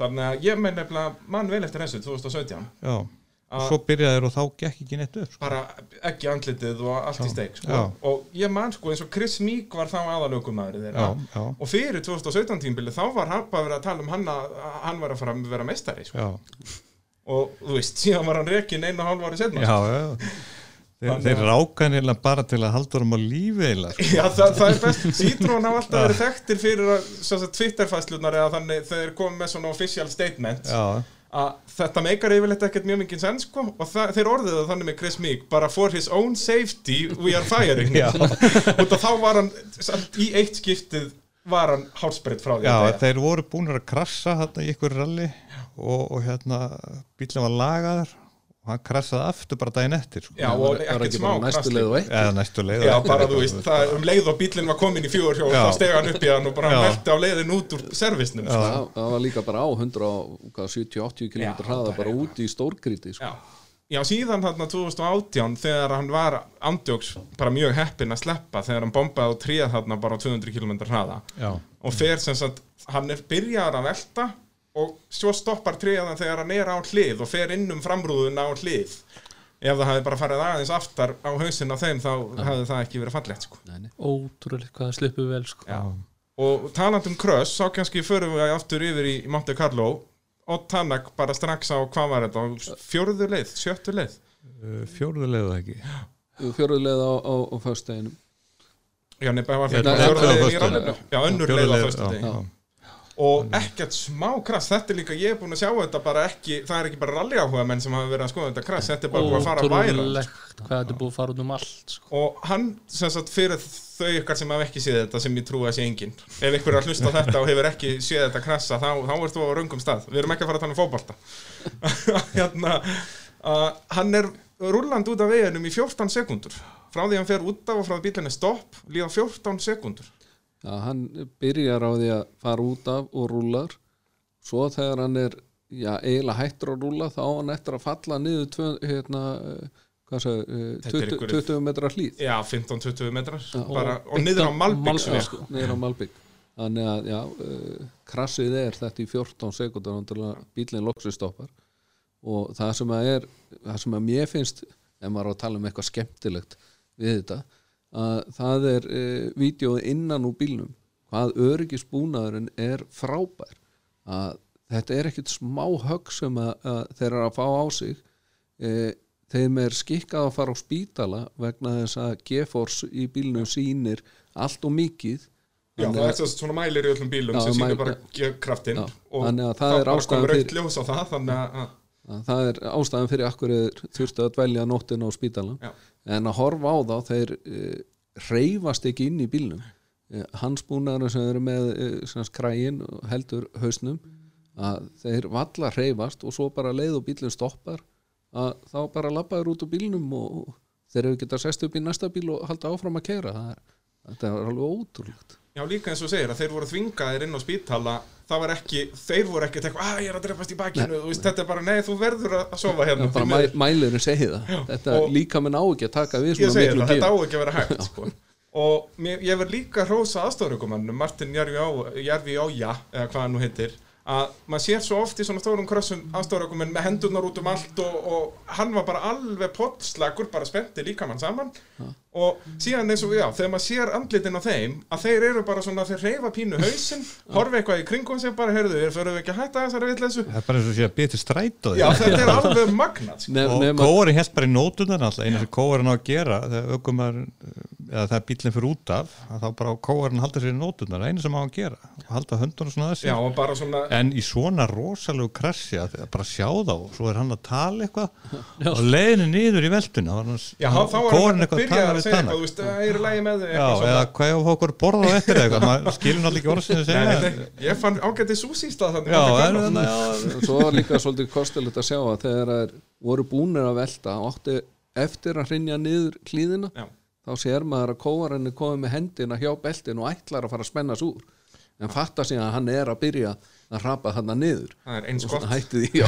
þannig að ég nefnilega mann vel eftir þessu 2017 já, að svo byrjaði þeir og þá gekk ekki neitt upp sko. bara ekki andlitið og allt í steik sko. Já. og ég man sko eins og Chris Meek var þá aðalökumæður þeirra já, já, og fyrir 2017 tímbili þá var hann bara verið að tala um hann að hann var að fara að vera meistari sko. já, og þú veist, síðan var hann rekin einu og hálf ári já, já. Þeir, þeir að- ráka hann eiginlega bara til að halda honum á lífi eiginlega sko. Já, það, það er best, Citroen hafa alltaf verið þekktir fyrir að, Twitter-fæslunar eða þannig þeir komið með svona official statement já, að þetta meikar yfirleitt ekkert mjög mikið senn sko og þeir orðið það þannig með Chris Meek bara for his own safety we are firing. Af þá var hann í eitt skiptið var hann hálsbreytt frá því Já, að þeir voru búin að krassa þarna í ykkur ralli og, og hérna bílinn var lagaður og hann krassaði aftur bara daginn eftir sko. Já, og ekkert ekki smá bara næstu leið og eitt eða næstu leið Já, bara þú veist, það um leið og bílinn var komin í hjól Já. þá steg hann upp í hann og bara Já. velti á leiðin út úr servisnum sko. það, það var líka bara á 170-80 km Já, hraða það bara eitthvað. út í stórgríti sko. Já. Já, síðan þarna 2018 þegar hann var andjóks bara mjög heppinn að sleppa þegar hann bombaði á tríða þarna bara á 200 km hraða Já, og fer sem sagt, hann er byrjar að velta og svo stoppar tríðan þegar hann er á hlið og fer inn um framrúðuna á hlið. Ef það hefði bara farið aðeins aftar á hausinn á þeim þá hefði það ekki verið fallegt sko. Nei, nei. ótrúlega hvað það sluppu vel sko. Já. og taland um kröss þá kannski förum við aftur yfir í Monte Carlo. Og Tanak bara strax á hvað var þetta, fjórðu leið, sjöttu leið? Fjóruðu leið það ekki? Fjóruðleið á, á, á föstudeginum. Já, nefnir var það leið í var rallinu. Já, önnur leið á leið, já. Og ekkert smá krass þetta er líka, ég er búin að sjá þetta bara ekki það er ekki bara rally áhuga menn sem hafa verið að skoða þetta krass þetta er bara búin að fara að væra ótrúlegt hvað þetta er búið að fara út um allt sko. og hann, sem sagt, fyrir þau ykkar sem hafa ekki séð þetta, sem ég trúi að sé engin ef ykkur er að hlusta þetta og hefur ekki séð þetta krassa, þá, þá ert þú á röngum stað. Við erum ekki að fara að tala um fótbolta. Hérna uh, hann er rúlland út af veginum í 14 sekundur frá því hann fer út af og frá því bílinni stopp líða 14 sekundur Já, hann byrjar á því að fara út af og rúlar svo þegar hann er já, eiginlega hættur að rúla þá á hann eftir að falla niður tvö, hérna, sagði, eh, Þetta er 20, einhverjir- 20 metra hlýð já, 15-20 metrar Já, bara, og og niður á Malbygg sko. niður á Malbygg þannig að já, uh, krassið er þetta í 14 sekundar náttúrulega bílinn loksið stoppar. Og það sem að er það sem að mér finnst ef maður á að tala um eitthvað skemmtilegt við þetta að það er uh, vídeoð innan úr bílnum. Hvað öryggisbúnaðurinn er frábær. Að þetta er ekkit smá högg sem að, að þeir eru að fá á sig. Uh, þeim er skikkað að fara á spítala vegna þess að G-Force í bílnum sýnir allt og mikið. Já, það að- er þess svona mælir í öllum bílum Já, sem sýnir mæl- bara kraftinn og að það er ástæðan fyrir- það þannig að, að það er ástæðan fyrir akkur þurftu að dvelja nóttina á spítalan Já. En að horfa á þá þeir uh, reyfast ekki inn í bílnum. Uh, hans búnaður sem eru með uh, skræin og heldur hausnum að þeir valla reyfast og svo bara leið og bílinn stoppar að þá bara labbaður út úr bílnum og þeir eru geta sest upp í næsta bíl og halda áfram að keira það er, þetta er alveg ótrúlegt já líka eins og segir að þeir voru þvingaðir inn á spítala það var ekki, þeir voru ekki eitthvað, að ég er að drefast í bakinu, þú veist, þetta er bara, nei, þú verður að sofa hérna bara því mæ, miður. mælurinn segi það þetta og- líka minn á ekki að taka við ég svona miklu það, þetta á ekki að vera hægt sko. og mér, ég verð líka að hrósa aðstofrökumannum, Martin Jarvi, á, Jarvi Ója eða hvað hann nú heitir að maður sér svo oft í svona stórum krossum aðstofrökumenn með hendurnar út um allt og, og hann var bara alveg pottslagur bara spennti líka mann saman og síðan eins og já, þegar maður sér andlitin á þeim að þeir eru bara svona, þeir reyfa pínu hausinn horfa eitthvað í kringum sig bara, heyrðu, þeir fyrir ekki að hætta þessari vitleysu. Það er bara eins og sé að byrja til strætó. Já, þetta er alveg magnat sko. Og kóari held bara í nótunar alltaf eina sem kóarinn á að gera þegar ökumar eða það er bílinn fyrir út af að þá bara kóarinn halda sér í nótunar eina sem á að gera og halda höndunum svona að já, og svona en í svona rosalegu krassi að bara sjá þá og svo er hann að tala eitthvað og leiðinu niður í velduna Já, þá þá er hann að byrja að segja eitthvað, þú veist, það er lægi með þig Já, eitthvað eða hvað ef okkur borða á eftir eitthvað maður skilur náttúrulega ekki orð sem þið Nei, segja. nei, nei, ég fann ágætti súsístað þannig að svo var líka svolítið kostilegt að sjá að þegar voru búnir að velta eftir að hrinja niður klíðina Já. Þá sér maður að kóarinn er komið með hendina hjá beltin og ætlar að fara að spenna svo úr. En fattar síðan að hann er að byrja að rapa hann niður. Það er eins gott. já.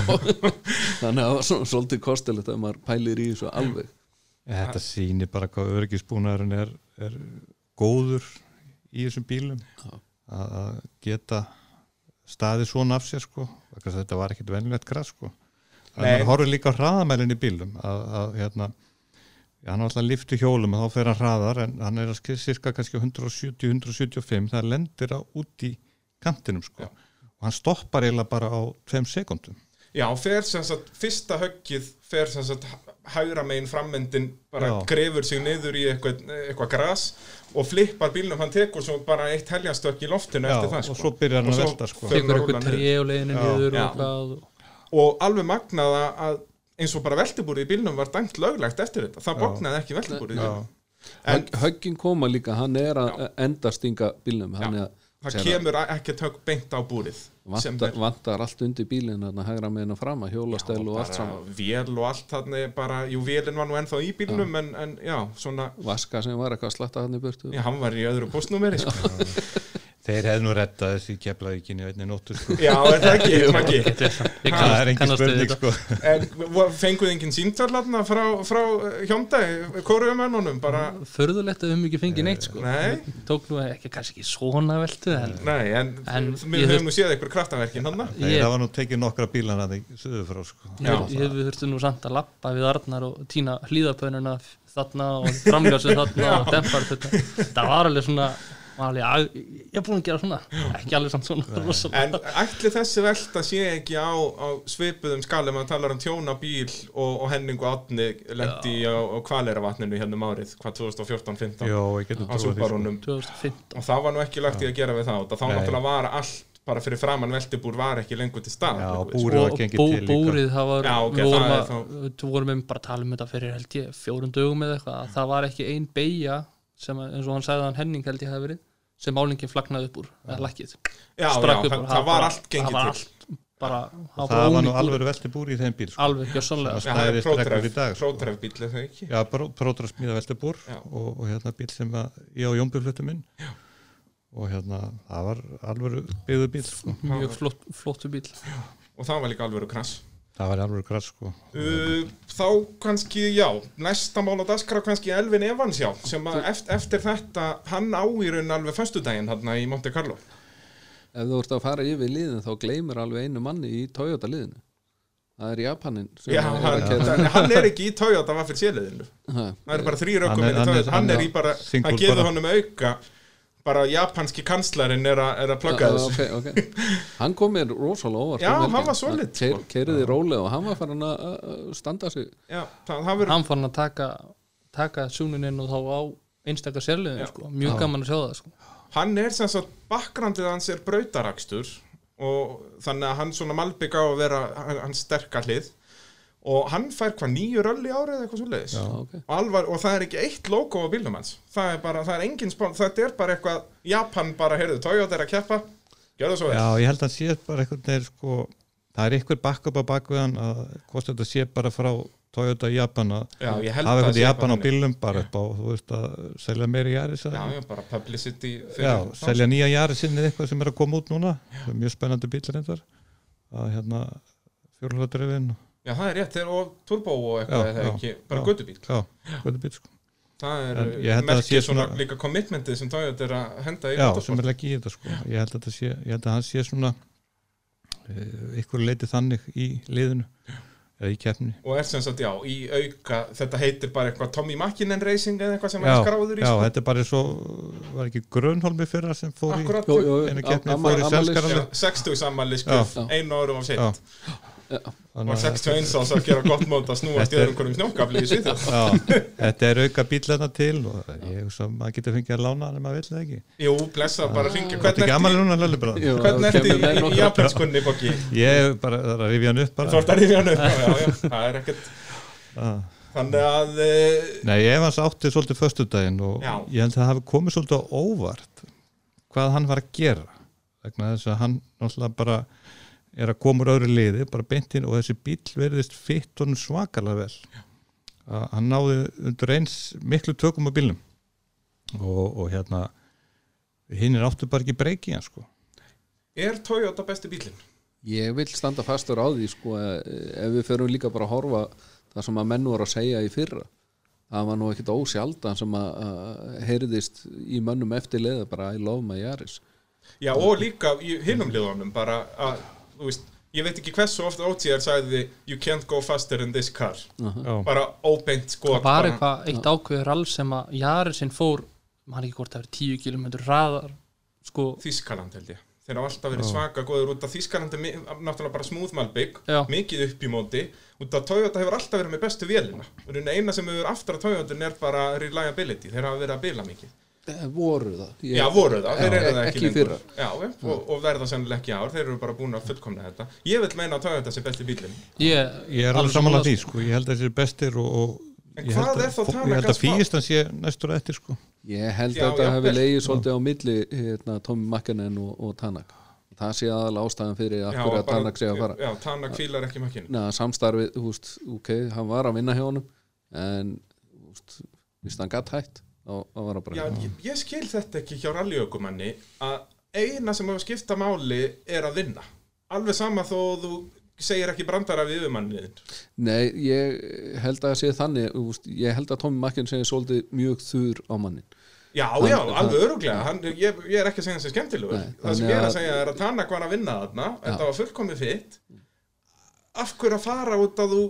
Þannig að það var svona svolítið kostilegt að maður pælir í þessu alveg. Þetta sýnir bara hvað örgisbúnaðurinn er, er góður í þessum bílum. Að, að geta staðið svona af sér sko. Þetta var ekkit venjulegt græs sko. Nei. maður horfir líka á hraðamælinn í bílum að, að hérna já, hann var alltaf liftu hjólum og þá fer hann hraðar en hann er að cirka kannski 170-175 það lendir á út í kantinum sko og hann stoppar eiginlega bara á 2 sekundum Já, fer sem sagt, fyrsta höggið fer sem sagt hægra megin frammyndin bara Já. grefur sig niður í eitthvað, eitthvað gras og flippar bílnum, hann tekur svo bara eitt heljanstökk í loftinu Já, eftir það og svo byrjar hann að velta, sko. að og Já. Já. og alveg magnað að- að eins og bara veltibúrið í bílnum var dæmt löglegt eftir þetta, það bognaði ekki veltibúrið höggin koma líka, hann er að enda stinga bílnum hann er það kemur ekkert högg beint á búrið sem vantar, er vantar allt undir bílinn hann að hægra með hennar fram að hjólastæl og allt saman. vél og allt þarna bara, jú, vélinn var nú ennþá í bílnum en, en já, svona vaska sem var eitthvað að slatta hann í burtu. Já, hann var í öðru postnúmeri sko. Þeir hefðu nú rettað þessi keflavíkinni einni nóttu sko. já, er það ekki, Maggi Ég Það er engin við spurning þetta. sko. en fenguð engin síntallarna frá, frá hjóndæ, kóruumennunum bara, Förðulegt að við höfum ekki fengið neitt sko nei, Tók nú ekki, kannski ekki svona veltu en nei en, En við höfum nú séð einhver kraftaverkin hann Þeir ég, hafa nú tekið nokkra bílan að þeir suðu frá sko. Já. við þurftum nú samt að lappa við Arnar og týna hlýðapönuna þarna og framljósið þarna og dempar þetta það var alveg svona var alveg, ég er búin að gera svona. Ekki alveg samt svona En ætli þessi velta sé ekki á, á svipuðum skalum að tala um tjóna bíl og, og Henning og Átni lendi á, á kvaleravatninu hérna um árið, hvað 2014-15 Jó, ég getur á sko. Subarunum 2015 og það var nú ekki lagt í að gera við það þá Nei. náttúrulega var allt bara fyrir framann veltibúr var ekki lengur til stað Já, veist. búrið var og gengið til líka. búrið það var Já, ok, við vorum, það að, þá- við vorum um bara að tala um þetta fyrir held ég fjórum dögum eða eitthvað að það var ekki ein beigja sem að- eins og hann sagði að hann Henning held ég hafi verið sem málingin flagnaði upp úr eða lækkið Já, já, Sprakk upp það, úr, það var allt gengið það var til allt bara, það Það var nú alveg velti búri í þeim bíl sko. alveg Já, Já, það er prótref, dag, sko. prótref bíl, það ekki? Já, prótra smíða velti búr Já. og, og hérna bíl sem að ég og Jónbjörn fluttum inn Já. og hérna það var alveg byggðu bíl sko. mjög flott, flottu bíl Og það var líka alveg krass það var alveg græs sko. Uh, þá kannski, já, næsta mál á dagskrá kannski Elvin Evans, já, sem að eftir, eftir þetta, hann á í raun alveg föstudaginn hann í Monte Carlo. ef þú ert að fara yfir liðin þá gleymir alveg einu manni í Toyota liðinu það er Japanin Já, er hann, keyra- hann er ekki í Toyota vaffir séliðinu. Ha, Það eru bara þrýr Hann er- hann er- Toyota. Hann er er í bara, hann gefur honum auka, bara japanski kanslarinn er, a, er að plugga Já, þessu. ok, ok. hann kom mér rosalega óvart Já, um hann var solid, Keir- sko. keyrði rólega og hann var farin að að standa sig Já, það, það verður, hann fann að taka taka súnuninn og þá á einstakar sérliðin Já. sko. mjög gaman að sjá það sko. hann er sem sagt, bakgrandið hans er brautarakstur og þannig að hann svona malbygg á að vera hann, hann sterka hlið og hann fær hvað nýju rölli árið eða eitthvað svo leiðis Já, ok. og, og það er ekki eitt logo á bílnum hans. Það er bara, það er engin spán þetta er bara eitthvað, Japan bara, heyrðu, Toyota er að keppa. Gjör það svo vel. Já, ég held að sé bara einhvern veginn sko, það er einhver backup á bakveðan að hvort þetta sé bara frá Toyota í Japan að hafa að eitthvað í Japan á bílum bara upp á, þú veist að selja meiri Jaris já, já, bara publicity já, fyrir selja nýja Jarisinni eitthvað sem er að koma út núna. Er mjög spennandi bíl já, það er rétt, þeir og turbo og eitthvað Já, já, ekki, bara gödubíl já, sko það er merkið svona, líka commitmentið sem Toyota er að henda í já, motorsport. sem er ekki í þetta sko ég held að, sé, ég held að hann sé svona ykkur leiti þannig í liðinu eða í keppni og er sem sagt, já, í auka þetta heitir bara eitthvað Tommy Makkinen Racing eða eitthvað sem já, er skráður í já, sko. þetta er bara svo var ekki Grönholmi fyrra sem fór Einu á- keppni fór í. Já, 60 sammæli skjöf, Já. einu árum á Já. sitt Já, og Þannig að 61 árs að gera gott mót að snúast í öðrum hverjum snjókafli í Svíþjóð Já, þetta er auka bílana til og ég hugsa að maður getur fengið að lána ef maður vill það ekki. Jú, blessa, bara er Hvernig ertu í, japanskunni, Bokki? Ég er bara að rifja hann upp Þú bara. ert að rifja hann upp, já, já, já, það er ekkert. Þannig að, e, Nei, ég var átti svolítið föstudaginn og ég held að það hafi komið svolítið á óvart hvað hann var að gera. Vegna þess að hann náttúrulega bara er að koma úr öðru liði, bara beintinn og þessi bíl verðist fitt honum svakalega vel. Að hann náði undir eins miklu tökum á bílnum og, og hérna hinn er áttu bara ekki breyki hann sko. er Toyota besti bílinn? Ég vil standa fastur á því sko, eh, ef við förum líka bara að horfa það sem að menn voru að segja í fyrra það var nú ekkit ósjaldan sem að, heyrðist í mönnum eftir leða bara I love my Yaris Já, og líka í hinum liðunum bara að, veist, ég veit ekki hversu ofta OTR sagði you can't go faster in this car. Já. bara óbeint sko það var eitthvað eitt ákveður all sem að Jarisinn fór maður ekki hvort það er 10 km hraðar sko, Þískaland held ég. Þeir hafa alltaf verið svaka góður út af Þískaland er náttúrulega bara smooth malbygg Já. mikið upp í móti. Út af Toyota hefur alltaf verið með bestu vélina. Og eina sem hefur aftur að Toyota er bara reliability. Þeir hafa verið að bila mikið voru það. Ég, Já, voru það, þeir eru það ekki ekki lengur. Já, og, og verða sennilega ekki ár, þeir eru bara búin að fullkomna þetta. Ég vil meina að Toyota sé besti bílinn ég, Ég er alveg samanlega því sko, ég held að þessi er bestir og, og En ég hvað held að, að spá? fíistan sé næstur eftir sko. Ég held Já, að þetta hefði leiðið svolítið á milli hérna, Tommy Makkanen og, og Tanak það sé aðal ástæðan fyrir að hverju að Tanak sé að fara. Já, Tanak fílar ekki makkinu Neða, samstarfið, veist, ok, hann var að vinna hjá hann hann bara Já, ég, ég skil þetta ekki hjá rallyökumanni að eina sem hefur skipta máli er að vinna. Alveg sama þó þú segir ekki brandara við yfirmanniðin Nei, ég held að það sé þannig ég held að Tommy Makkanen sé svolítið mjög þur á mannin Já, Hann- já, alveg öruglega hann, ég, ég er ekki að segja þessi skemmtilegur. Nei, Það sem ég er að segja er að Tanak var að vinna þarna. Þetta var fullkomið fitt. Af hverju að fara út að þú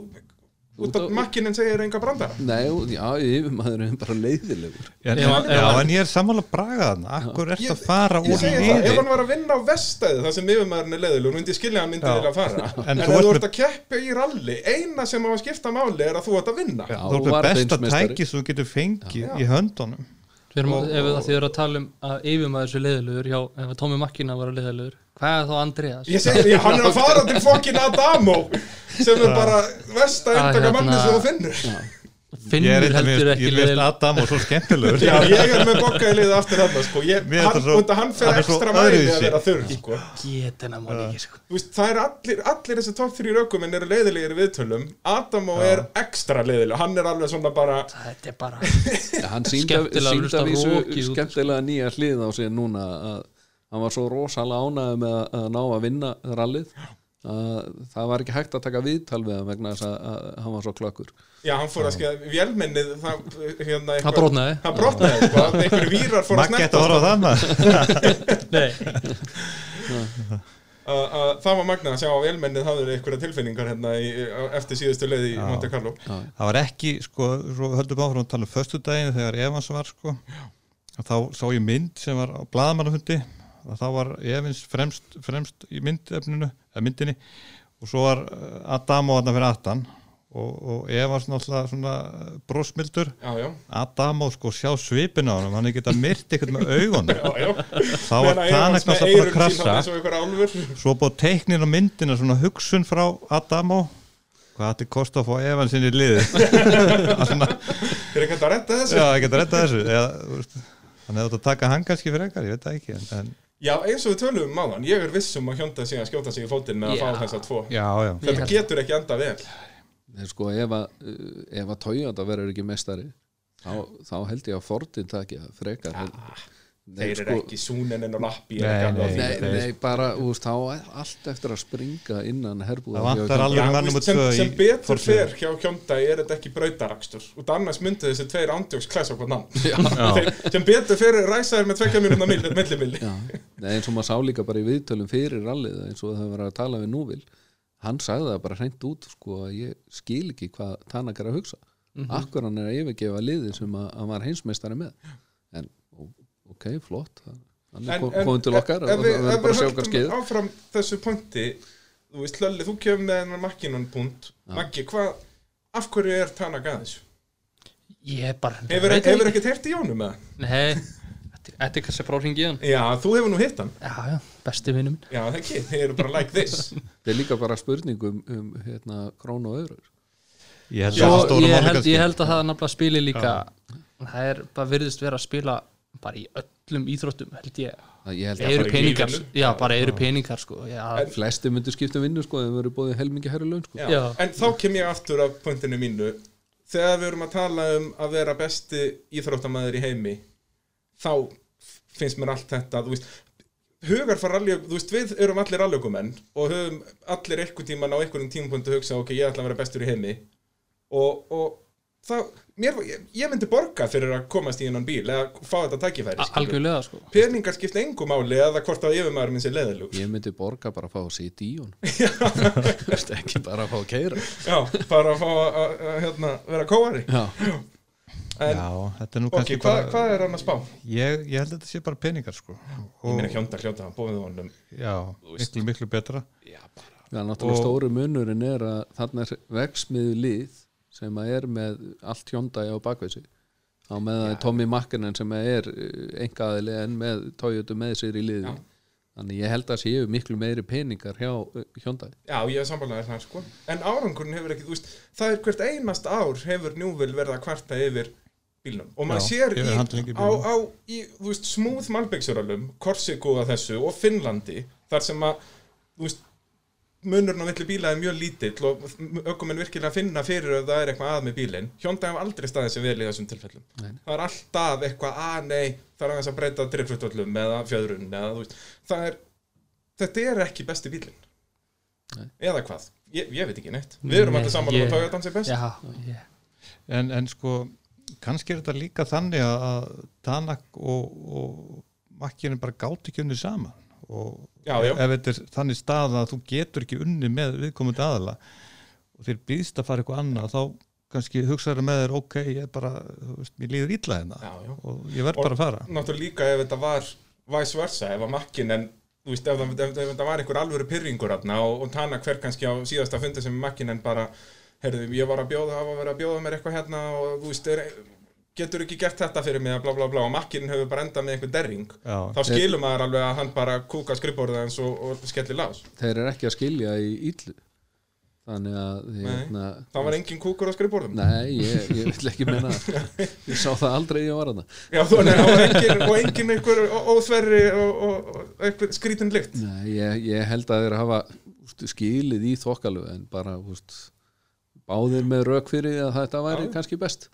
út að á- makkinin segir enga brandara Nei, já, yfirmaður er bara leiðilegur En, já, en ég er sammála braga þarna Akkur ert að fara Ég úr segi það, ef hann var að vinna á vestæði þar sem yfirmaðurinn er leðilegur, myndi ég skilja að hann myndi Já. vilja fara En en, þú ef ert þú ert að keppa í ralli eina sem á að skipta máli er að þú ert að vinna Já, Já, Þú ert var besta beinsmeistari. tæki sem þú getur fengið Já. í höndunum ef þið eru að tala um að yfirmaður sér leiðilegur hjá, ef að Tómi Makkina var leiðilegur hvað er þá Andreas? Ég segi því, hann er að fara til fokkin Adamo sem er bara versta Ah, eintaka hérna. manni sem þú finnur. Ég Finnur er eitthvað heldur ekki Ég veist Adam og svo skemmtilegur. Já, ég er með bokka í liðu aftur þarna sko. ég, er hann, svo- hann fer er ekstra mæli að vera þurr sko. Sko. Þú veist, það er allir, allir þessi topp þrjú rökuminn eru leiðilegir viðtölum. Adamo er ekstra leiðileg hann er alveg svona bara Þetta er bara ja, hann sínda, Skemmtilega að nýja hlið á sig núna að hann var svo rosalega ánægð með að, að ná að vinna rallið. að það var ekki hægt að taka viðtal við hann vegna þess að, að hann var svo klökkur. Já, hann fór að skilja, vélmennið það, hérna, Það brotnaði. Hann brotnaði, einhverju vírar fór að Maggi ætti að snerta horfa á það maður. Nei, að að það var magnað að sjá að vélmennið hafði einhverja tilfinningar hérna í, eftir síðustu leið í Monte Carlo. Það var ekki, sko, svo höldum áfram að tala um föstudaginn þegar Evans var, sko. Og þá sá ég mynd sem var á blaðamannafundi. og þá var Evans fremst, fremst í myndinni og svo var eh, Adamo þarna fyrir aftan. Og, og Evans náttúrulega svona brosmildur. Já, já, Adamo, sko, sjá svipin á hann hann er geta myrt eitthvað með augunum. Já, já. Þá var það bara að einhver álfur. Svo búið teiknin á myndina svona hugsun frá Adamo hvað þetta kosti að fá Evans inn í liði ekki hægt að redda þessu? já, ég geta rettað þessu. Eða, þú veist, hann hefði átt að taka hann kannski fyrir ekkar, ég veit það ekki en, en, Já, eins og við tölum um áðan, ég er viss um að hjónda sig að skjóta sig í fótinn með að Já. fá þessa tvo. Já, já, Þetta held- getur ekki enda vel. Nei, sko, ef að, ef að Toyota verður ekki mestari þá, þá held ég að Fordin taki það frekar ja, Þeir eru ekki súninin og lappi Nei, nei, Nei, Nei, nei, bara, þú veist, þá er allt eftir að springa innan herbúða. Það vantar alveg- Já, mann þú númer veist, sem, sem betur fer hjá Hyundai er þetta ekki brautarakstur. Og annars myndi þessi tveir ándjóks klæsa okkur namn sem betur fer ræsaðir með tvekja mínúna millimilli eins og maður sá líka bara í viðtölum fyrir rallið eins og það var að tala við núvil. Hann sagði það bara hreint út sko að ég skil ekki hvað Tanak er að hugsa. Akkur hann er að yfirgefa liði sem að hann var heimsmeistari með ok, flott. Hann er kom, komin til okkar við, verður ef bara við skeið. áfram þessu punkti þú veist Lölli, þú kemur með hennar makkinan punkt. Maggi, hvað af hverju er Tanak að þessu? ég er bara Hefur, hefur ekki. ekkert heyrt í Jónum með það? Nei, þetta er- þetta er kannski frá hringið hann. Já, þú hefur nú hitt hann. Já, já, besti vinnu minn. Já, það ekki, þeir eru bara like this. Það er líka bara spurning um, um hérna, krón og öðrur ég held Já, ég held, ég held að það nafnilega spili líka Það er bara virðist vera að spila bara í öllum íþróttum held ég ég held eru að peningar, já, bara eru peningar sko. En- flesti myndu skipta um vinnu sko ef það verður bóðið helmingi herri laun sko Já. Já. En þá kem ég aftur af punktinu mínu Þegar við erum að tala um að vera besti íþróttamæður í heimi þá finnst mér allt þetta þú veist, hugar fara allir þú veist, við erum allir allökumenn og höfum allir eitthvað tíman á einhverjum tímapunktu hugsa, ok, ég ætla að vera bestur í heimi og, og það mér, ég, myndi borga fyrir að komast í hennan bíl eða fá þetta skilur. algjörlega sko. peningar skipta engu máli eða hvort að yfirmaður minn sé leðilug ég myndi borga bara að fá að sitja í hún ekki bara að fá að keira já, bara að fá að, hérna, vera kóari. Já, en, já, þetta er nú ok, kannski hvað, bara hvað er hann að spá? ég, ég held að þetta sé bara peningar sko. Ég meina hjónda hljóta að bóðið honum. Já, miklu, miklu betra. Já, náttúrulega Og- stóri munurinn er að þarna er vegsmiðu lið sem er með allt hjóndægi á bakveysi á meðan Tommy Makkinen sem er engaðili en með Toyota með sér í liði Já. þannig ég held að séu miklu meiri peningar hjá uh, Hyundai. Já, ég er samfélagur þar sko. En árangurinn hefur ekki, þú veist Það er hvert einast ár hefur Njúvil verið að kvarta yfir bílnum. Og maður sér í, á, á, í, þú veist, smúð malbyggsuralum Korsiku að þessu og Finnlandi Þar sem að, þú veist munurinn á milli bíla er mjög lítill og ökumenn virkilega finna fyrir ef það er eitthvað að með bílinn. Hyundai hef aldrei staðið sem vel í þessum tilfellum. Nei. það er alltaf eitthvað að nei það er aðeins að breyta driflutöllum eða fjöðrun eða þú veist. Það er þetta er ekki besti bílinn Nei. eða hvað, ég, ég veit ekki neitt. Við erum alltaf saman um að Toyota sé best. Já, ég, en, en sko kannski er þetta líka þannig að, að Tanak og, og makkinu bara gátt ekki unni saman og Já, já. ef þetta er þannig stað að þú getur ekki unni með viðkomandi aðala og þeir býðst að fara eitthvað annað þá kannski hugsaður með þér ok, ég er bara, þú veist, mér líður ítla hérna Já, já. og ég verð bara að fara náttúrulega líka ef þetta var vice versa, ef að makkin en þú veist, ef, það- ef, ef þetta var einhver alvöru pyrringur aðna og, og tana hver kannski á síðasta fundi sem makkin en bara heyrðu, ég var að bjóða, hafa verið að bjóða mér eitthvað hérna og þú veist, er, getur ekki gert þetta fyrir mig bla bla bla og makkin hefur bara endað með einhver derring Já, þá skilur maður alveg að hann bara kúka skrifborðið hans og, og skellir lás þeir eru ekki að skilja í íllu þannig að hérna, það var engin kúkur á skrifborðum. Nei, ég, ég vil ekki menna ég sá það aldrei var engin, og engin einhver óþverri og, og, einhver skrítin lykt. Nei, ég, ég held að þeir hafa úst, skilið í þokkalu en bara úst, báðir með rauk fyrir að þetta væri Já. kannski best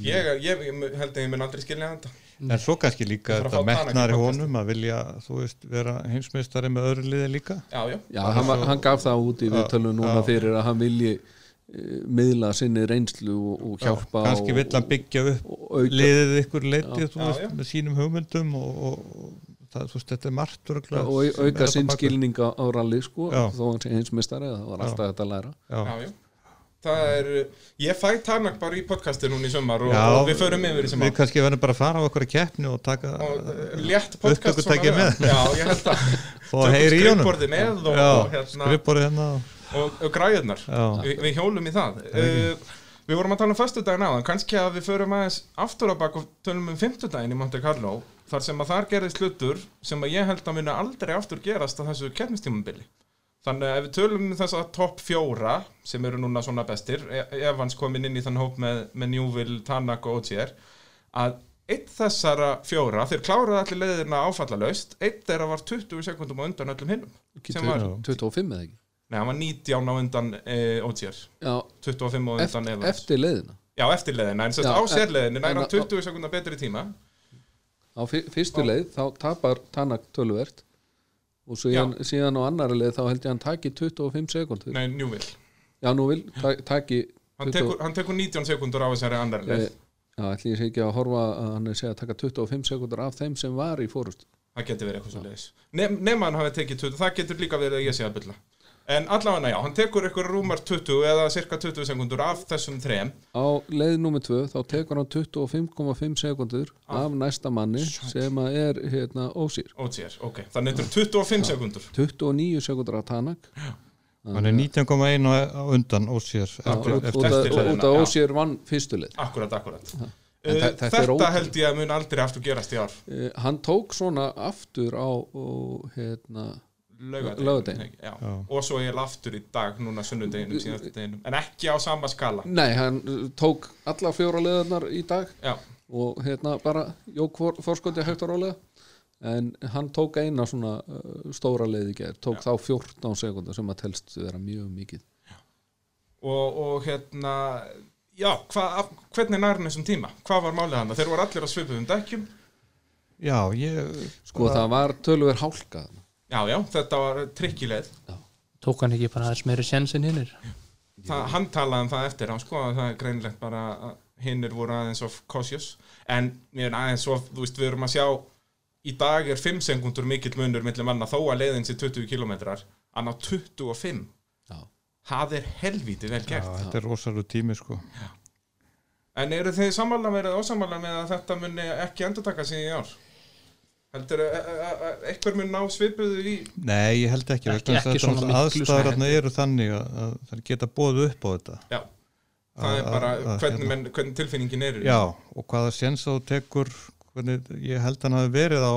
ég, ég, ég held að ég mun aldrei skilja þetta. En svo kannski líka þetta metnar í honum að vilja, þú veist, vera heimsmeistari með öðru liði líka. Já, já, Já, hann, var- hann gaf það út í Já, viðtölu núna já. fyrir að hann vilji uh, miðla sinni reynslu og, og hjálpa kannski og, vill hann byggja upp liðið ykkur leiti þú Já, veist, já. með sínum hugmyndum og, og, og það, þú veist, þetta er margt og auka þarna sinn bak við. skilning á, rally sko, Já. þó hann sé einsmistari það var alltaf þetta að læra. Já, já, já Það er, ég fæ Tanak bara í podcasti núna í sumar og, og við förum yfir í sem við kannski verðum bara að fara á okkur keppni og taka og uh, létt podcast Upptökutæki svona með. Já, ég held að í honum. skrifborði með og, já, og, hérna, hérna og, og, græðunar Vi, Við hjólum í það. Uh, Við vorum að tala um föstudaginn áðan. Kannski að við förum aðeins aftur á bak og tölum um fimmtudaginn í Monte Carlo þar sem að þar gerðist hlutur sem að ég held að muni aldrei aftur gerast á þessu keppnistímabili Þannig að ef við tölum um þessa topp fjóra sem eru núna svona bestir E- Evans komin inn í þann hóp með, með Newville, Tanak og Ogier að eitt þessara fjóra þeir kláraði allir leiðina áfallalaust eitt þeirra var 20 sekundum á undan öllum hinnum Ekki sem var, 25 eða ekki? Nei, hann var 19 á undan e, Ogier Já, 25 á undan Evans. eftir leiðina? Já, eftir leiðina, en sérst á sérleiðinni en- nær en hann á- 20 sekundar betri tíma. Á fyr- fyrstu leið þá tapar Tanak töluvert og síðan, síðan á annari leið þá held ég að hann taki 25 sekundur Nei, Newville já nú vil ta- taki Hann 20 tekur, hann tekur 19 sekundur á þessari annar leið. Eh, já ætli ég sé ekki að horfa að hann segja að taka 25 sekundur af þeim sem var í fórust Það getur verið eitthvað svo leiðis Nef, Nefn hann hafi tekið 20, það getur líka verið að ég sé að bylla En allavega, já, hann tekur ykkur rúmar 20 eða cirka 20 sekundur af þessum þrem. Á leið nummer 2 þá tekur hann 25,5 sekundur af næsta manni sem að er hérna ósýr. Ótsýr, ok, þannig þetta er 25 sekundur 29 sekundur af Tanak. Hann er 19,1 á, undan Já, eftir, út- af- af já. ósýr vann fyrstu leið. Akkurat, akkurat. En Uh, þe- þetta Þetta, held ég að mun aldrei aftur gerast í ár. Eh, hann tók svona aftur á og, hérna, Já. Já. Og svo ég aftur í dag, núna deginum En ekki á sama skala nei, hann uh, tók alla fjóra leðarnar í dag Já, og hérna bara jók for, forskoti hægt og rólega en hann tók eina svona uh, stóra leið í gerð, tók þá 14 sekundar sem að telst vera mjög mikið og, og hérna já, hva, af- hvernig nær hann þessum tíma? Hvað var málið hann? Þeir voru allir á svipuðum dekkjum já, ég sko það var tölver hálka þarna. Já, já, þetta var trikkileið tók hann ekki bara aðeins meiri sjens en hinnir hann talaði um það eftir hann sko að það er greinlegt bara að hinnir voru aðeins of cautious. En mér er aðeins of, þú veist, við erum að sjá í dag er 5 sekundur mikill munur millir manna þó að leiðin sé 20 kilometrar hann á 25 Já. það er helvíti vel já, gert þetta er rosalega tími sko. En eru þið sammála með eða ósammála með að þetta muni ekki endur taka sig í ár heldur að eitthvað mun ná svipuðu í nei, ég held ekki, Ekki- að ekki þetta miklu aðstæðarna eru þannig að, að það geta bóðu upp á þetta. Já, það er Að- bara að- að- hvernig, hérna. menn, hvernig tilfinningin er í Já, og hvaða séns þá tekur hvernig, ég held hann hafi verið á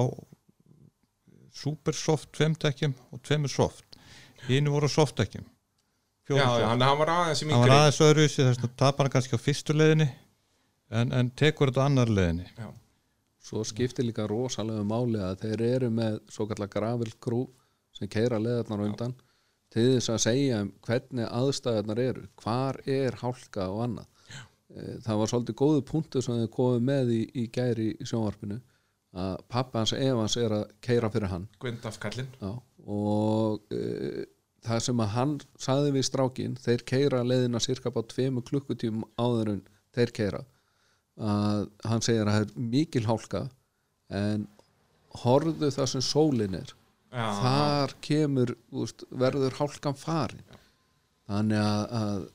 super soft tveimtekjum og tveimur soft. Hínu voru softtekjum já, já, hann, hann var aðeins í hann var mingri aðeins öðruvísi þess að tapar hann kannski á fyrstu leiðinni en, en tekur þetta á annar leiðinni svo skiptir líka rosalega máli að þeir eru með svo kallar gravel crew sem keira leðarnar undan til þess að segja um hvernig aðstæðarnar eru hvar er hálka og annað. Eh, það var svolítið góðu punktu sem þau komið með í, í gæri í sjónvarpinu að pappa hans Evans er að keira fyrir hann. Gwendaf kallinn Já, og uh, það sem að hann saði við strákin þeir keira leiðina cirka bá tveimu klukkutíum áður en þeir keira að hann segir að það er mikil hálka en horfðu það sem sólin er. Já, þar kemur úst, verður hálkan farin. Þannig að, að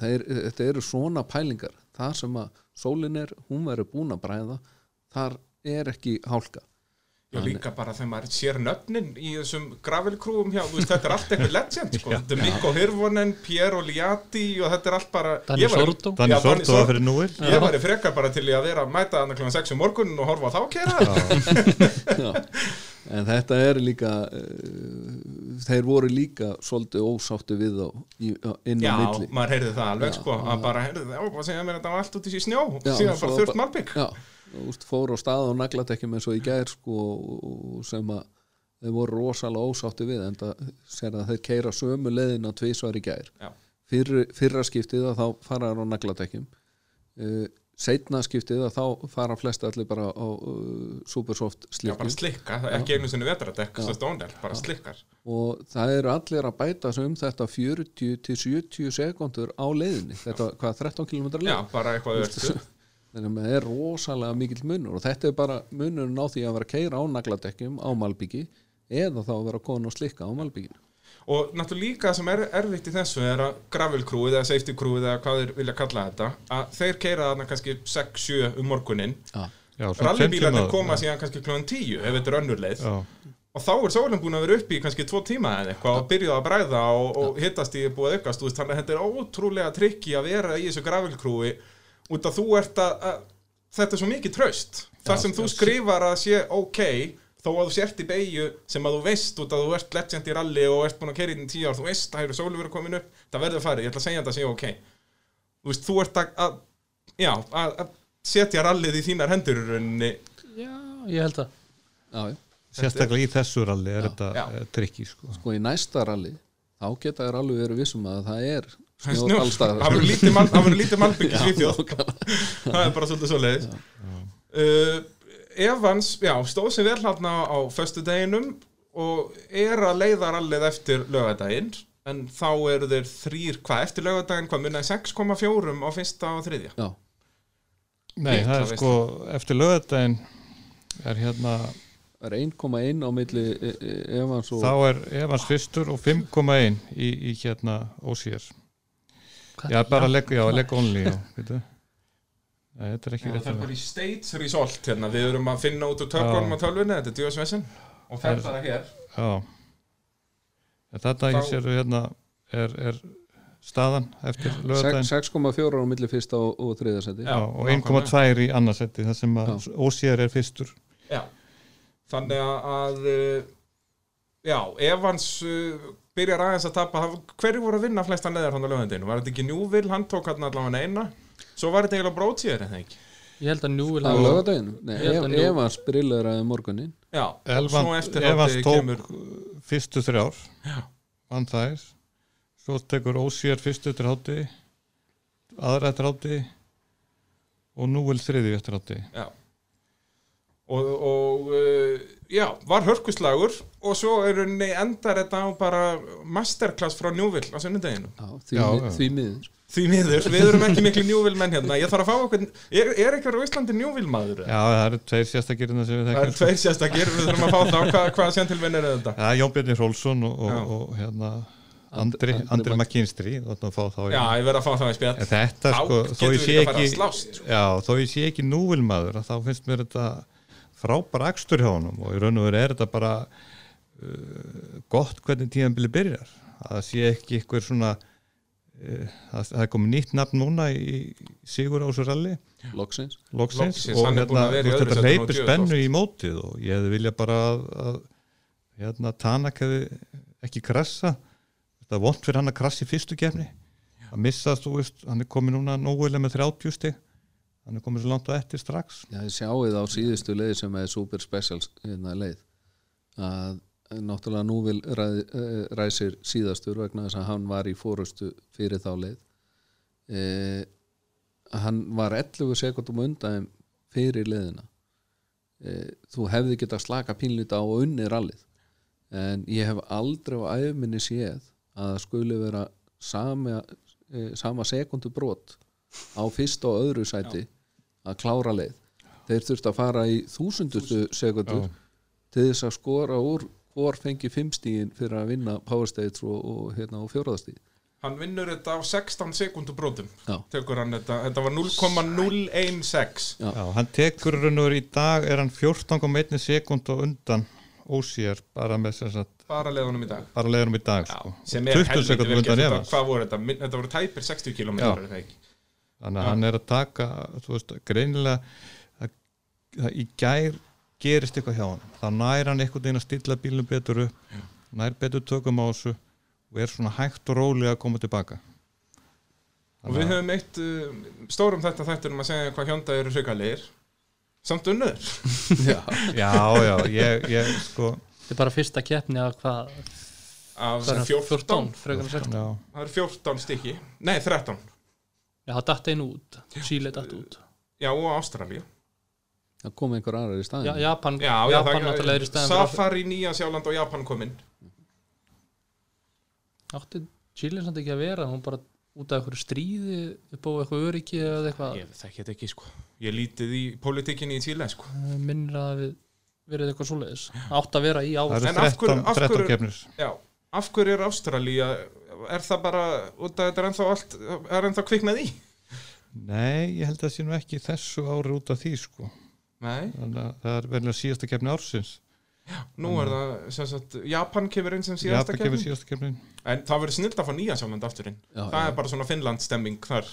þeir, þetta eru svona pælingar. Þar sem að sólin er hún verður búin að bræða þar er ekki hálka Já, líka bara þegar maður sér nöfnin í þessum gravelkrúum hjá, þú veist, þetta er allt eitthvað legend, sko, þetta er Mikko Hirvonen, Piero Liatti og þetta er allt bara væri- Sordo. Danny Já, Sordo var fyrir núil Ég væri frekar bara til í að vera að mæta þannig kl. 6 um morgunin og horfa á þá kera Já, en þetta er líka uh, þeir voru líka svolítið ósáttu við þá í, inn Já, á milli. maður heyrði það alveg, Já, sko, að bara heyrði það, já, hvað segja mér þetta var allt út í snjó, Já, síðan bara þurft bara- malbygg Já, þú veist, fóru á stað og nagladekkjum eins og í gær sko, sem að þeir voru rosalega ósáttu við en það þeir keira sömu leiðina tvisvar í gær. Já. Fyrr, fyrra skiptið að þá fara á nagladekkjum. Uh, setna skiptið að þá fara flest allir bara á uh, supersoft Já, bara slikka, það er ekki einu sinni vetradekk, Já. bara slikkar. Og það eru allir að bæta sig um þetta 40 til 70 sekundur á leiðinni þetta, hvað, 13 km leið? Já, bara eitthvað öll þannig að það er rosalega mikill munur og þetta er bara munurinn á því að vera að keira á nagladekkjum á Malbyggi eða þá að vera að kona og slikka á Malbygginu Og náttúrulega líka sem er erfitt í þessu er að gravel crewið eða safety crewið eða hvað þeir vilja kalla þetta að þeir keira þarna kannski 6-7 um morgunin tíma- koma síðan kannski kljóðan 10 ef þetta er önnur leið. Já, og þá er sólinn búin að vera upp í kannski 2 tíma eða eitthvað og byrjuð að bræða og, og hittast í búið að aukast. Þannig að þetta er ótrúlega trikki að vera í þessu gravel crewið út að þú ert að, að þetta er svo mikið traust þar sem þú skrifar að sé ok þó að þú sért í beigju sem að þú veist út að þú ert legend í rally og ert búin að kerja í tíu ár, þú veist að hefur sólu verið komin upp það verður farið, ég ætla að segja þetta að sé ok þú veist, þú ert að, að já, að, að setja rallið í þínar hendur Já, ég held að já, já. sérstaklega í þessu ralli er Já. þetta eh, trikki sko. og í næsta rally þá geta þér alveg verið vissum að það er Það er það verður lítið mal- það verður lítið malbygg í Svíþjóð. það er bara svolítið svo leiðis uh, Evans, já, stóð sem vel hann á föstudeginum og er að leiða rallið eftir lögadaginn en þá eru þeir þrýr, hvað, eftir lögadaginn, hvað munnaði 6,4 á fyrsta og þriðja? Já, Nei, Litla það er sko eftir lögadaginn er hérna það er 1,1 á milli e- e- Evans og þá er Evans fyrstur og 5,1 í, í hérna ósýr Já, bara legg, já, legg only já, veitu. Nei, þetta er ekki rétt það er bara í States Result hérna, við erum að finna út úr tökunum á tölvunni, þetta er djóðsvessin og fer bara hér. Já. En Þetta Þá- ég sér hérna er, er staðan eftir lögadaginn 6,4 á milli fyrsta og, og þriða seti Já, Já, og nákvæmlega. 1,2 í annarsætti það sem að ósýr er fyrstur. Já, þannig að, að uh, já, Evans uh, byrjar aðeins að tapa hverju voru að vinna flestan neðar hann á lögundinu var þetta ekki Njúvil, hann tók hann allavega eina? Svo var þetta eiginlega brótsýður það ekki? Ég held að nú vil á Ev- nú- Evans brilleraði morgunin já, Elvan, svo eftir Evans tók kemur fyrstu þrjár. Já. vann þær. Svo tekur ósýr fyrstu eftir hátti aðra eftir hátti og nú vil þriði eftir hátti já. Og, og uh, já, var hörkuslagur og svo er henni endar þetta á bara masterclass frá Njúvil á sunnudeginu Já, því, Já, mi- já. því miður. Því miður, við erum ekki miklu Njúvil menn hérna. Ég þarf að fá okkur, er, er eitthvað á Íslandi Njúvil maður? Já, það eru tveir sérstakirina sem við Það eru þekkjum. tveir sérstakir, við þurfum að fá þá. Hvað, hvað sjentilvinn er þetta? Já, Jón Björni Rólfsson og, og, og hérna Andri, Andri Andri McKinstry. Þá þá Já, ég verð að fá það í spjall. Þetta Þá sko, þó getum ég við sé líka farið að ekki slást, sko. Já, þó ég sé ekki núvilmaður þá finnst mér þetta frábær akstur hjá honum og í raun og veru er þetta bara uh, gott hvernig tíðanbili byrjar. Að það sé ekki einhver svona e, það, það er komið nýtt nafn núna í Sigur Ásur Rally loksins. Loksins. Loksins, og hann er búinn hérna, þetta djöfull spennu í mótið og ég hefði vilja bara að, að hérna, Tanak hefði ekki krassa. Þetta er vont fyrir hann að krassa í fyrstu kefni að missa, þú veist, hann er komið núna nógulega með 30 stig hann er komið svo langt á eftir strax. Já, þið sjáið á síðustu leið sem er super special hérna, leið að náttúrulega nú vil ræð, eh, ræsir síðastur vegna þess að hann var í fórustu fyrir þá leið. Eh, hann var 11 sekundum undan fyrir leiðina. Eh, þú hefði getað slaka pínlita á og unni rallið. En ég hef aldrei á æfminni séð að það skuli vera sama, eh, sama sekundu brot á fyrsta og öðru sæti að klára leið. Þeir þurftu að fara í þúsundustu sekundur til þess að skora úr hvor fengi fimmstígin fyrir að vinna Power Stage og, og, hérna, og fjóraðastíð Hann vinnur þetta á 16 sekundu brotum. Já. Tekur hann þetta, þetta var 0,016 Já. Já, hann tekur raun og veru í dag er hann 14,1 sekund og undan ósér bara með sem sagt Bara leiðunum í dag. bara leiðurum í dag Já, sko. sem er 20 helviti vel Evans þetta, hvað voru þetta, þetta voru tæpir 60 km Já. er það ekki þannig að Já. hann er að taka þú veist, greinilega að, að í gær gerist eitthvað hjá hann þá nær hann einhvern veginn að stilla bílum betur upp nær betur tökum á þessu og er svona hægt og rólega að koma tilbaka. Og við höfum eitt uh, stórum þetta þættur um að segja hvað hjónda eru hrigalegir samt unnur. Já. já, já, ég, ég sko Þetta er bara fyrsta keppni hvað? Af hvað það, 14, 14 frekar en 16 já, það eru 14 stykki. Nei 13, Já, það datt einu út, Chile datt út. Já og Ástralía. Það kom einhver aðrar í staðin Já, Japan, já, já Japan náttúrulega er í fyrir Safari, Nýja Sjáland og Japan kominn átti Chile samt ekki að vera? Hún bara út af einhverju stríði upp á eitthvað öryggi eða eitthvað? Ég þekki þetta ekki sko. Ég lítið í pólitíkinni í Tíle sko. Eh, minnir að við verið eitthvað svoleiðis. Átt að vera í á það eru af hverju- 13, af 13 hverju- kefnir já, af hverju er Ástralía er það bara, út af þetta er ennþá allt er ennþá kviknað í? Nei, ég held að það sé nú ekki þessu ári út af því sko. Nei, þannig að það er verðilega síðasta kefni ársins. Nú er það sem sagt, Japan kemur inn sem síðasta Japan kemur kemur síðasta kefnin en það verður snill að fá Nýja Sjáland aftur inn. Já, það já. er bara svona Finnland stemming þar.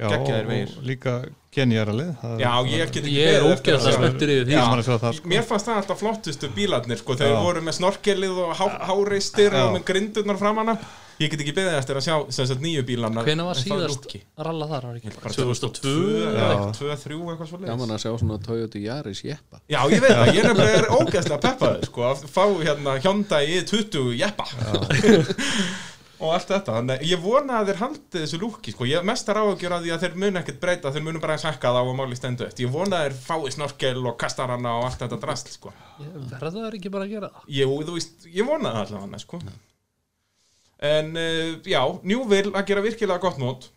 Já, og, líka Kenjaralið já, ég get ekki Ég er beðið eftir að Já. það sko. Mér fannst það alltaf flottustu bílarnir sko, þegar Já. við vorum með snorkelið og há, háreistir Já. og með grindurnar framanna Ég get ekki beðið eftir að sjá sagt, nýju bílarna Hvenær var síðast ralla þar? Var ekki? Bara 2002 eða Já. eitthvað, 2-3 eitthvað svo gaman að sjá svona Toyota Yaris jeppa. Já, ég veit það, ég er nefnilega ógæslega peppaður sko, að fá hérna Hyundai i20 jeppa. Og allt þetta, þannig að ég vona að þeir haldi þessu lúki, sko, ég mestar áhugjur að því að þeir munu ekkert breyta, þeir munu bara að sækka það og máli stendu eftir, ég vona að þeir fái snorkel og kastar hana og allt þetta drasl, sko. Ég verða það ekki bara að gera það? Veist, ég vona það allavega, sko En, uh, já, Newville að gera virkilega gott mót.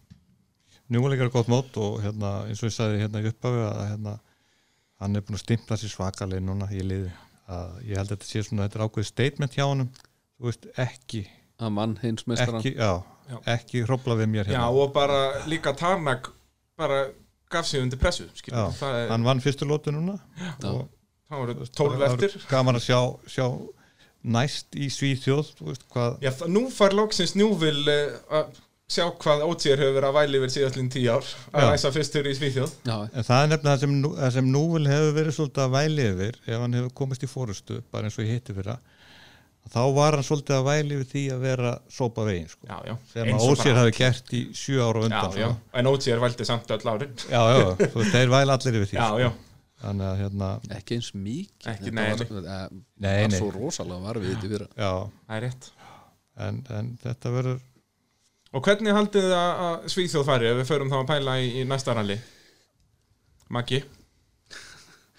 Njúleikar er gott mót og hérna, eins og ég sagði hérna í upphafi að hérna, hann er búin að stimpla sér svakaleg núna í liði að ég held að þetta sé svona, þetta er ákveðið statement hjá honum. Þú veist, ekki að mann hins mestaran ekki, já, Já. ekki hrópla við mér Já, hérna og bara líka Tarnak bara gaf sig undir pressu, Já, er, hann vann fyrstu lótu núna og það voru þú veist, 12 það eftir. gaman að sjá, sjá næst í Svíþjóð Já, það, nú fær loksins Newville uh, að sjá hvað OTR hefur verið að væli yfir síðastlinn tíu ár að Já. ræsa fyrstur í Svíþjóð það er nefnilega það sem, það sem núvel hefur verið svolítið að væli yfir ef hann hefur komist í fórustu, bara eins og ég hitti fyrir þá var hann svolítið að væli yfir því að vera sópa veginn sko. Já, já, sem að bara- hafi gert í sjö ára undan já, sko. en OTR vældi samt öll árin já, já, þeir væli allir yfir því Já, sko. já, þannig að hérna, ekki eins mikið Ekki, Þetta nei, var, nei. Nei, var nei. svo rosalega varfið þetta fyrir. Já, það er rétt. En, en þetta verður Og hvernig haldið þið að að Svíþjóð fari ef við förum þá að pæla í, í næsta ralli Maggi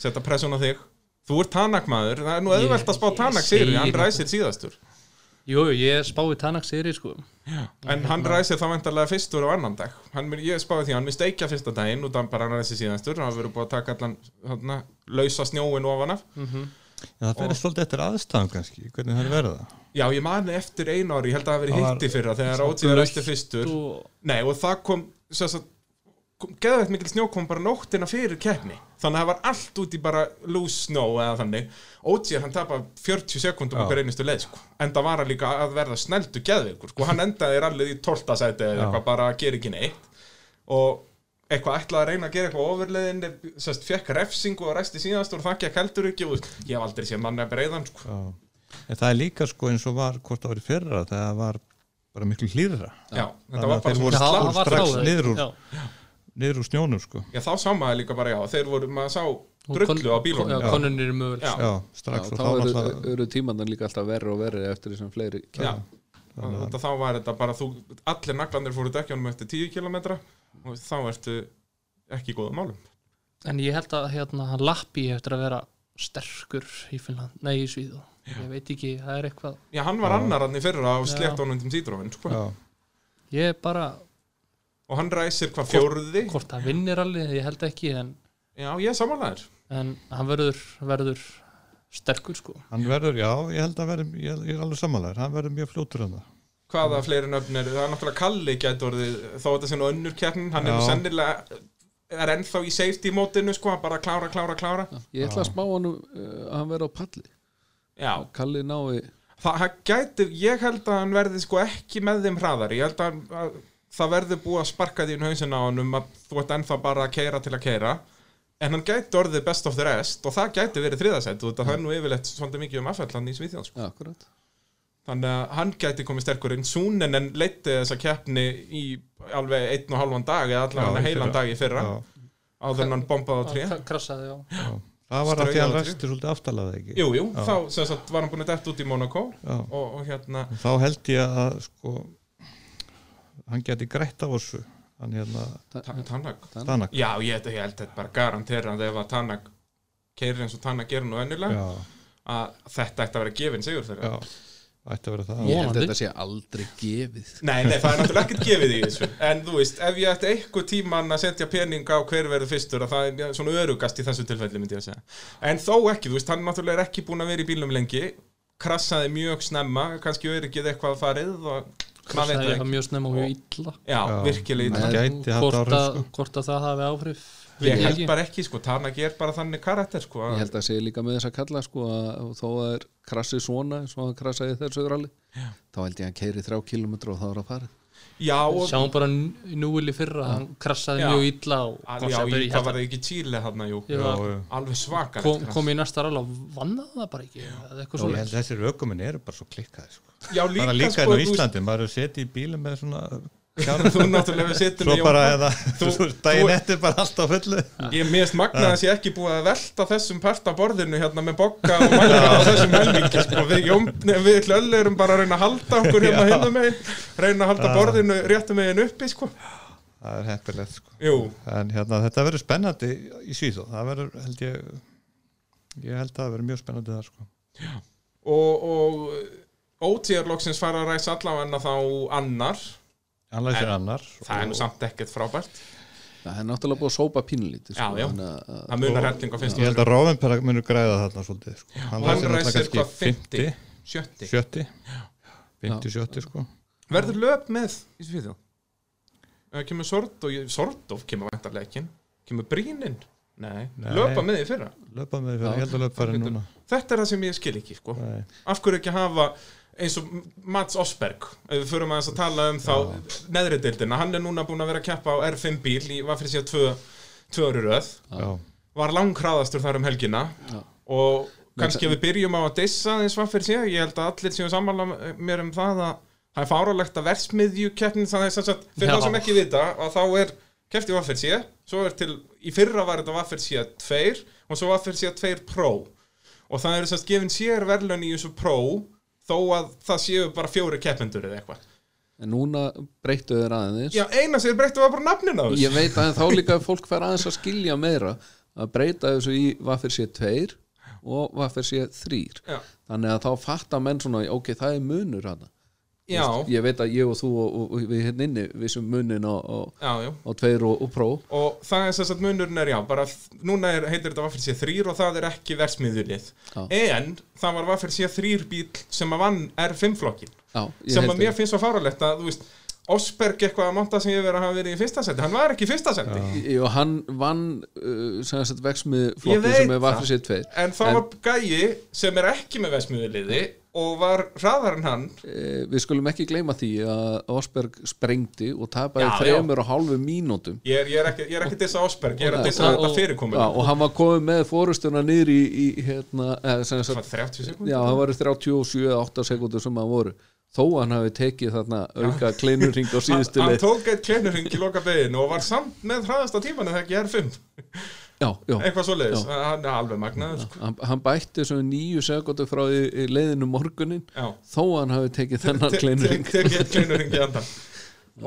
Setta pressun á þig. Þú ert Tanak-maður, það er nú auðvelt að spá Tanak sigri, hann ræsir síðastur Jú, ég spái Tanak Siri sko. En hann ræsir þá vendarlega fyrstur á annan dag. Hann, mun- Ég spáði því að hann mist steikja fyrsta daginn út af bara hann ræsir síðastur. Hann verður búið að taka allan hana, lausa snjóin ofan af. Já, það verður svolítið eftir aðstæðum kannski hvernig það er verða. Já, ég mani eftir einu ári, ég held að það Það verið var- hitti fyrra þegar Ótíð ræsti fyrstur. og Nei, og það kom sem geðvægt mikil snjó kom bara nóttina fyrir keppni þannig að það var allt út í bara loose snow eða þannig Ogier hann tapa 40 sekundum okkur einustu leið sko. en það var hann líka að verða sneldu geðveikur sko. hann endaði rallið í 12. sæti eða eitthvað bara að gera ekki neitt og eitthvað ætlaði að reyna að gera eitthvað ofurleiðin sérst, fekk refsingu og resti síðast og það gekk heldur ekki og ég hef aldrei séð manni að breyðan sko. Já. En það er líka sko eins og var hvort það var í fyrra það var bara miklu að slá það var strax niður úr. Já. niður úr snjónum sko Já, þá sá maður líka bara, já, þeir voru, maður sá drullu á bílunum Já, Já. konunir eru möguleg Já. Já, Já, strax og þá eru, náttúrulega eru tímandan líka alltaf verri og verri eftir þessum fleiri Já, keppnum. þetta, þá var þetta bara þú, allir naglandir fóru dekkjónum eftir 10 km og þá ertu ekki í góðum málum En ég held að hérna, hann lappi eftir að vera sterkur í Finnland, nei í Svíðu ég veit ekki, það er eitthvað Já, hann var Já. annar hann í fyrra á Já. sléttónum til Citroen, sko Já, ég er bara, og hann ræsir hvað fjórði? hvort það vinnir alveg ég held ekki, en, Já, ég er samanlegaður en hann verður verður sterkur sko. Hann verður, já, ég held að verður ég, ég er alveg samanlegar, hann verður mjög fljótur en það. Hvaða fleiri nöfn er, það? Er náttúrulega Kalli gæti orðið, þó þetta sé nú önnur keppnin hann er Já. nú sennilega er ennþá í safety mótinu, sko, bara klára, klára, klára. Ég ætla að spá hann uh, að hann verði á palli. Já, Kalli nái það gæti, ég held að hann verði sko ekki með þeim hraðar ég held að, að það verði búið að sparka því í hausin á hann um að þú ert ennþá bara að keira til að keira en hann gæti orðið best of the rest og það gæti verið þriðasætt og það er nú yfirleitt svolítið mikið um affallan í Svíþjóð sko. Já, akkurat. Þannig að hann gæti komið sterkur inn. Súnen en leiti þessa keppni í alveg einn og halvan dag eða allavega heilan dag í fyrra. Já, áður en hann bombaði á já. það var að því að hann resti svolítið aftalað ekki? Jú, jú, Já. þá sem sagt, var hann búin að detta út í Monaco og, og hérna þá held ég að sko hann geti grætt á þessu. Hann hérna Tannak Stanak Já, ég, held þetta bara garanterað ef að Tannak keirir eins og Tannak gerir nú ennilega já, að þetta ætti að vera gefin sigur fyrir já, ætti að vera það. Ég held Vonandi. að þetta sé aldrei gefið. Nei, nei, það er náttúrulega ekkert gefið í þessu. En þú veist, ef ég ætti eitthvað tíman að setja pening á hver verður fyrstur að það er svona örugast í þessu tilfelli myndi ég að segja. En þó ekki, þú veist, hann náttúrulega er ekki búin að vera í bílum lengi Krassaði mjög snemma, kannski öryggið eitthvað farið og maður veit ekki mjög snemma og mjög illa Já, Já. virkilega illa hvort, að, sko. hvort að það hafi áhrif Ég held ekki. bara ekki, sko, Tannak er bara þannig karakter, sko Ég held að sé líka með þess að kalla sko að þó að er krassið svona eins og hann krassaði þessu ralli þá held ég að hann keiri þrjá kilometra og þá er að fara sjáum bara í núil í fyrra hann krassaði Já. mjög illa og að, kom Já, í, hvað var það ekki Chile hann, Já, já. Alveg svakar kom, kom í næsta rall og vann það bara ekki held að þessir ökumenn eru bara svo klikkaði sko. Já, bara líka, líka sko, enn á þú veist, Íslandi, maður er setið í bílum með svona Þú náttúrulega mig bara Jón- Þú- þú, daginn þú- eftir bara allt á fullu Ég miðst magna að sé ekki búið að velta þessum part af borðinu hérna með bokka og mælka á þessum helmingi sko. við, við klöll erum bara að reyna að halda okkur hérna Já. hinum megin reyna að halda borðinu réttum megin uppi sko. það er heppilegt sko. En hérna, þetta verður spennandi í Svíþó það verður, held ég ég held að það verður mjög spennandi það sko. og, og ótíðarlóksins fara að ræsa allavega þá annar annars En annar það er nú og- samt ekkert frábært. Það er náttúrulega búið að sópa pínlítið Já, já. að- það munar helling á fyrst ég held að Róvenpera munur græða þarna svolítið sko. og hann kannski hvað 50, 70 70 50, 70 sko. Verður löp með í Svíðjóð Það kemur Sordov, Sordov kemur vantarlega ekki kemur Bríninn Nei, Nei. löpa með því fyrra. Löpa með því Já, fyrir, ég held að löpa fara getur- núna. Þetta er það sem ég skil ekki sko. Nei. Af hverju ekki hafa eins og Mats Osberg ef við förum aðeins að tala um þá neðri deildina, hann er núna búin að vera að keppa á R5 bíl í, var fyrir síðan tvö, tvö ári röð, Já. var langkraðastur þar um helgina. Já. og kannski ef við byrjum á að dissa eins var fyrir síðan, ég held að allir séu sammála mér um það að það er fáralegt að versmiðju keppnin það er sem sagt, fyrir Já. það sem ekki vita að þá er kefti var fyrir síðan, svo er til í fyrra var þetta var fyrir síðan tveir og svo var fyrir síðan tveir pró og það eru sérst gefin sér verðlun í þessu pró þó að það séu bara fjóri keppendur eða eitthvað. En núna breyttu þeir aðeins. Já, eina sem breytti var bara nafnin á þessu. Ég veit að þá líka fólk fær aðeins að skilja meira að breyta þessu í Vaffer sé 2 og Vaffer sé 3 Já. Þannig að þá fatta menn svona ok, það er munur hana Já, Ég veit að ég og þú og, og við hérna inni við sem munin á, já, já. á 2 og, og Pro og það er að munurinn er já bara, núna er, heitir þetta Vaffir C3 og það er ekki versmiðulið Já. en það var Vaffir C3 bíl sem að vann R5 flokkin Já, ég sem að mér finnst svo fáralegt að þú veist Osberg eitthvað að monta sem ég verið að hafa verið í fyrsta seti hann var ekki í fyrsta seti og hann vann uh, sem sagt vex með Ég flokkin veit sem er sér tveir en það var gæi sem er ekki með vesmiðuliði og var hraðar en hann? Eh, við skulum ekki gleyma því að Osberg sprengdi og tapaði Já, þremur og hálfu mínútum. Ég er, ég er ekki, ég er ekki að dissa Osberg ég er að dissa þetta fyrirkomið Já, og hann var komið með fórustuna niður í, í hérna, eða, sem sagt, 30 sekúndur. Já, það var 37 eða 8 sekundur sem hann voru. Þó hann hafi tekið þarna auka kleinurring á hann, síðustu hann leið. tók eitt kleinurring í loka beginu og var samt með hraðasta tíman en það ekki er 5 já, já, eitthvað svo leiðis, hann er alveg magnaður sko. hann, hann bætti svona nýju sekundur frá í, í leiðinu morgunin já. þó að hann hafi tekið þennan Te- kleinurring te- tekið eitt kleinurring í andan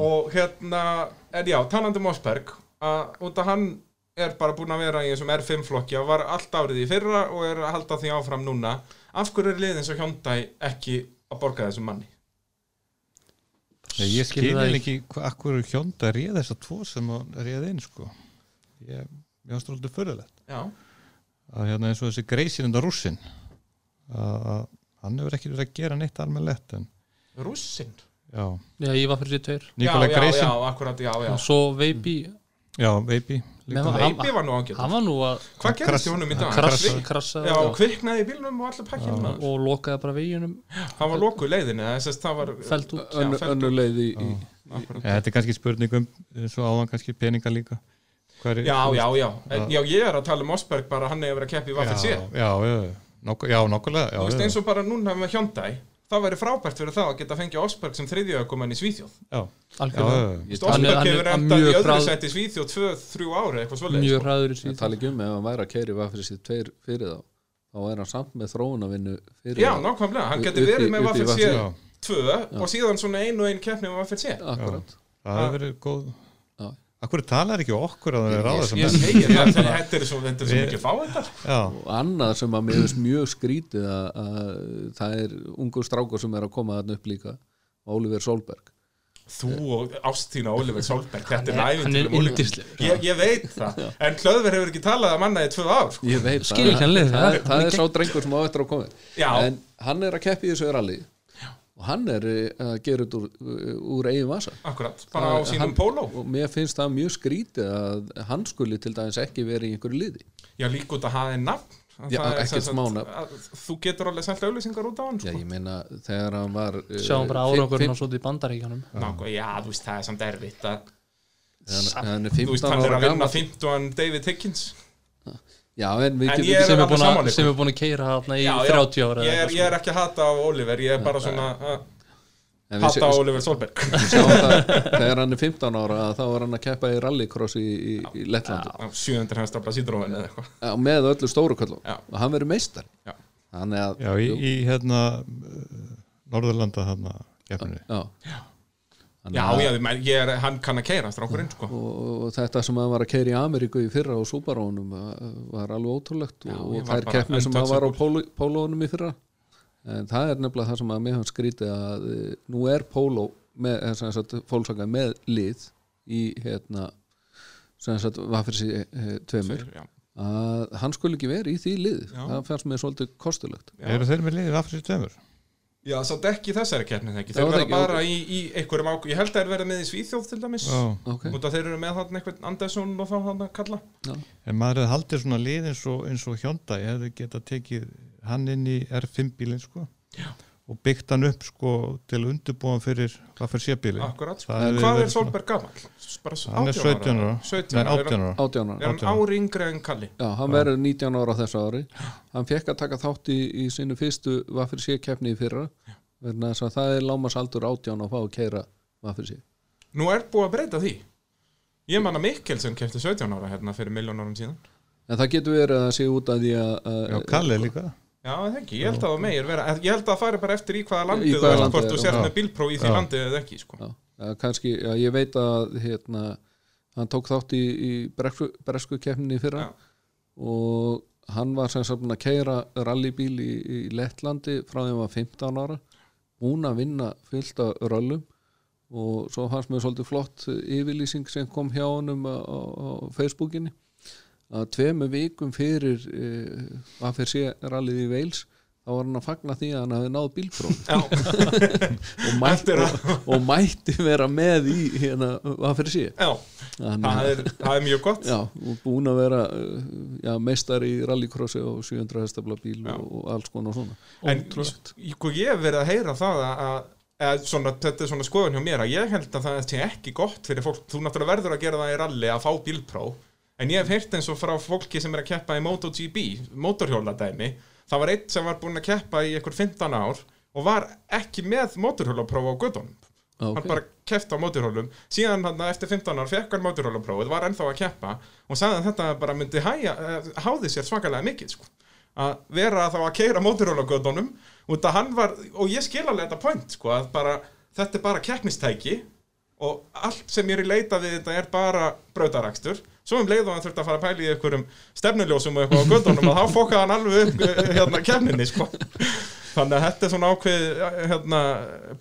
og hérna, en já, talandi um Osberg að út að hann er bara búinn að vera í þessum R5 flokki og var allt árið í fyrra og er að halda því áfram núna. Af hverju er liðin svo Hyundai ekki að borga þessum manni? Ég Skil skil það ekki. hvað akkur hjónda réð þess að tvo sem að réð inn sko. ég, ég var stóldur fyrirlegt já, að hérna eins og þessi greisinunda rússin að að hann hefur ekki verið að gera neitt almennlegt en rússinn? Já, Já, ég var fyrir tveir. Nikola já, já, Greisin. já, akkurat, já, já. Og svo Veipi já, Veipi Veipi var nú ágætt hann var nú að hvað krass- í honum í dag? krassa, Kvik- krassa já, kviknaði í bílnum og allir maður. og lokaði bara veginum. Hann var lokuð að það var fælt út. Þetta er kannski spurning um svo áðan kannski peninga líka Hver, já, já, já, en, já, ég er að tala um Osberg bara hann verið að keppa í já, Vaffel C já, já, nokk, já, nokkulega já, Þú veist eins og bara núna með Hyundai það væri frábært fyrir það að geta fengið Osberg sem þriðju ökumann í Svíþjóð. Já, já, algjörlega já, Þú veist, Hann er- Osberg er hefur endað í öðru seti í Svíþjóð tvö, þrjú ári eitthvað í Ég síð tala ekki um ef hann væri að keiri tveir fyrir þá þá er hann samt með þróunavinnu fyrir Já, nákvæmlega, hann í- verið með í já, tvö og síðan svona einu og einu keppni með Akkurat. Það hefur verið góð. Akkur talar ekki okkur að það er ráða sem Ég menn? segi það, þetta er svo, mikið Já, og annað sem að mér finnst mjög skrítið að, að það er ungur strákur sem er að koma þarna upp líka Oliver Solberg. Þú og Ástína Oliver Solberg, þetta er er ævintýrlum yndislegur. ég, ég veit það, en Hlöðver hefur ekki talað að manna í tvö ár sko. ég veit það. Það, það- það, það er sá drengur sem á eftir að koma. Já. en hann er að keppi þessu rally og hann er eh, að gera þetta úr, úr eigin vasa. Akkurat, bara á Það- sínum hann- póló. og mér finnst það mjög skrítið að hann skuli til dæmis ekki verið í einhverju liði. Já, líka út að hafa einn nafn. Já, Það er ekkert smá nafn. að Þú getur alveg selta auðlýsingar út á hann Já, sko. ég meina þegar hann var eh, sjáum bara fimm- árangurinn fimm- á svo í bandaríkjanum Ná, já, þú veist, það er samt erfitt að, hann, hann er Þú veist, 15 hann er ára að vinna gammal 15 David Higgins. Já, en við En er sem er alveg búin er búin að keira þarna í Já, já. 30 ára ég er, ég er ekki að hata á Oliver Ég er bara svona að en við hata á Oliver Solberg. þegar hann er 15 ára þá er hann að keppa í rallycross í, í, í Lettlandi. Á 700 hestafla sídróin eða eitthvað. Já, með öllu stóru köllum Já. og hann verður meistar Já. Að já í, í hérna uh, Norðurlanda hérna keppninni. Já. Já, já, ég, er, hann kann að keira strákurinn sko. og, og þetta sem hann var að keira í Ameríku í fyrra á Subarónum var alveg ótrúlegt Já, og, þær keppni sem hann var á pólónum í fyrra en það er nefnilega það sem að mér hann skrítið að eh, nú er póló með, eh, sem sagt, fólksaka með lið í hérna sem sagt var fyrir sig tveimur að hann skulle ekki verið í því lið Já. það fannst mér svolítið kostulegt. Eru þeir með liðið aftur sér tveimur? Já samt ekki þessari keppni þegar Já, Þeir það verða ekki, bara í, í einhverjum ákveð Ég held að þeir verða með í Svíþjóð til dæmis. Já, ok, Út að þeir eru með þarna einhvern Andersson og þá hann að kalla en maður hefði haldið svona lið eins og, eins og Hyundai hefði getað tekið hann inn í R5 bílinn sko. Já. Og byggt hann upp sko til undirbúan fyrir hvað fyrir sé-bílinn Akkurat, sko. Hvað er Solberg gammal? Bara Hann er 17 ára. 17 Nei, ára, er 18 hann- ára. 18 ára. Er hann 18 ára. ári yngri en Kalli? Já, hann verður 19 ára á þessu ári. Hann fekk að taka þátt í, í sínu fyrstu Vafir sé keppni í fyrra þess að það er lámasaldur 18 að fá að keira Vafir sé. Nú er búið að breyta því. Ég man að Mikkelsen kefti 17 ára hérna fyrir miljón árum síðan. En það getur verið að sé út af því að, Já, að Kalli líka Já, það ekki, ég held að það meir vera Ég held að það fari bara eftir í hvaða landi Í þú hvaða ert landi hvort þú já. með bílpróf í því Já. landi eða ekki sko. já, að kannski, já, ég veit að hérna, hann tók þátt í, í bresku, bresku í fyrra Já. og hann var sem sagt að keira rallybíl í, í Lettlandi frá því að hann var 15 ára búin að vinna fullt af röllum og svo fannst mér svolítið flott yfirlýsing sem kom hjá honum á, á, á Facebookinni að tveimu vikum fyrir uh, að fyrir sé rallið í Wales þá var hann að fagna því að hann hafi náð bílpróf Já, og mætti, að- og, og mætti vera með í hérna, hvað fyrir sé. Það að- er, það er mjög gott. Já, og búin að vera uh, já, meistar í rallycrossi og 700 hestafla bíl Já. og, og alls konar svona. En ég, sko, ég hef verið að heyra það að, að svona, þetta er svona skoðun hjá mér að ég held að það sé ekki gott fyrir fólk. Þú náttúrulega verður að gera það í ralli að fá bílpróf en ég hef heyrt eins og frá fólki sem er að keppa í MotoGP, motorhjóladæmi það var einn sem var búinn að keppa í einhver 15 ár og var ekki með motorhjólapróf á gödunum Já, hann ok. bara keppt á móturhólum síðan hann eftir 15 ár fekk hann móturhólaprófið var ennþá að keppa og sagði að þetta bara myndi hæja, eh, háði sér svakalega mikið sko. að vera þá að keira hann var, og ég skil alveg þetta point sko, bara, þetta er bara keppnistæki og allt sem ég er í leita við þetta er bara brautarakstur svo um leið og hann þurfti að fara að pæla í einhverjum stefnuljósum og eitthvað á gödunum að þá fokkaði hann alveg upp eh, hérna keppninni sko. þannig að þetta er svona ákveð hérna,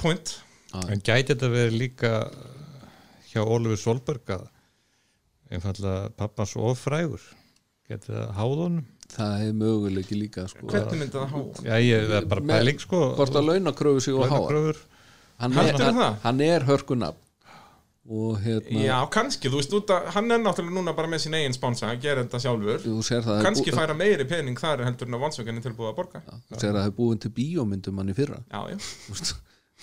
point. En gæti þetta verið líka hjá Ólfur Solberg að einfallega pappans ofrægur geti það háðunum það er möguleiki líka sko, hvernig myndi það há? Já, ég er bara pæling sko. hvort að launakröfu sig og Launakröfur. hann er, hann, hann er hörkunafn. og hérna Já, kannski, þú veist, út að hann er náttúrulega núna bara með sín eigin sponsa, hann gerir þetta sjálfur. Þú sér það kannski bú- færa meiri pening þar heldur en að vansvöginni tilbúið að borga. Já, þú sér að það er búin til bíómyndum hann í fyrra. Já, Þú veist,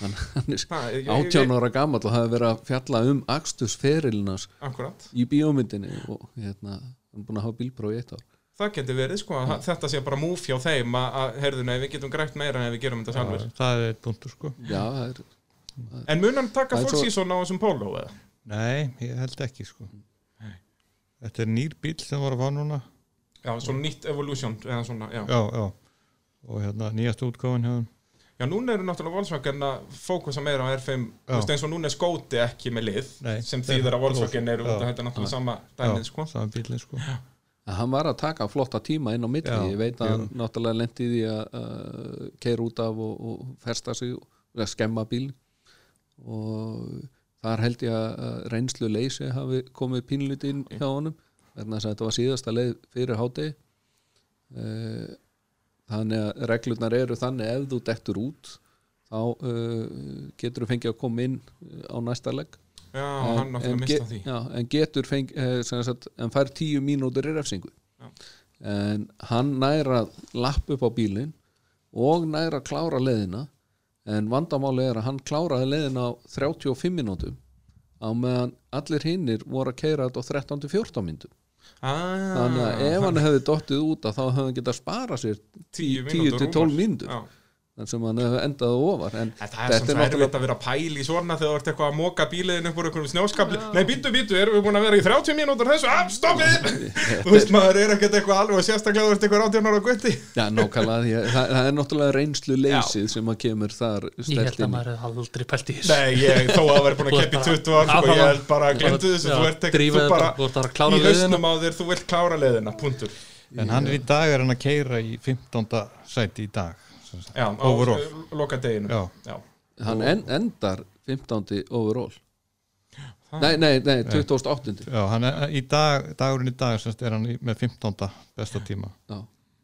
hann, hann er það, ég, ég, 18 ára gammal og hafi verið að fjalla um akstusferilnas akkurat. í bíómyndinni og hérna, hann er búin að hafa bílpróf í eitt ár. Það geti verið, sko, að þetta sé bara múf hjá þeim að, að heyrðu, nei, við getum grætt meira en ef við gerum þetta sjálfur Það er punktur sko. já, það er En mun hann taka full svo- season á þessum póló, eða? Nei, ég held ekki sko. Þetta er nýr bíl sem var að fá núna. Já, svona nýtt evolution, eða svona, já. Já, já. Og hérna nýjast útgáfan hjá þeim. Já, núna eru náttúrulega Volkswagen að fókusa meira á R5 Þú Já. veist, eins og núna er skóti ekki með lið Nei, sem þeir- þýðir að Volkswagen eru út Já. að þetta er náttúrulega sama dæmið, sko. saman bílinn sko. Að hann var að taka flotta tíma inn á milli. Já, ég veit að já. hann náttúrulega lendi því að uh, keira út af og, og festa sig og skemma bíl og þar held ég að reynslu leysi hafi komið pínlítið inn hjá honum þess að þetta var síðasta leið fyrir háti þannig að reglurnar eru þannig ef þú dettur út þá uh, getur þú fengið að koma inn uh, á næsta legg. Já, hann náttúrulega mista því. já, en getur feng, eh, sem sagt, en fær tíu mínútur í refsingu. Já. en hann næra lapp upp á bílinn og næra klára leðina en vandamáli er að hann kláraði leðina á 35 mínútum á meðan allir hinnir voru að keira þetta á 13-14 mínútum. Ah, þannig að ef hann hefði dottið út að þá hefði hann getað spara sér 10 10-12 mínútur Já. þannig sem hann hefði endað ofar en En það er samt svo erfitt að vera að pæla í svona þegar þú ert eitthvað að móka bíliðin upp úr einhverjum snjóskapli Nei, býtu, býtu, erum við búin að vera í 30 mínútur þessu, af, stoppið Þú veist, maður er ekkert eitthvað alveg og sérstaklega þú ert eitthvað 18 ára gutti Já, nákvæmlega, það, það er náttúrulega reynslu leysið sem að kemur þar Ég held að maður hefði aldrei pælt í þessu. Nei, ég, þó að væri búin að bara- 20 ár, sko, Já, ég held bara að glemdu þessu, Já, þú ert ekki, drífa þú þetta, bara, þú ert bara að klára í leiðina. hausnum á þér, þú vilt klára leiðina, punktur. En hann er í dag er hann að keira í 15. sæti í dag Já, á Overall. loka deginu Já, Já, Hann en, endar 15. overall. Nei, nei, nei, 2008. já hann er í dag dagurinn í dag semst, er hann með 15. besta tíma. Já,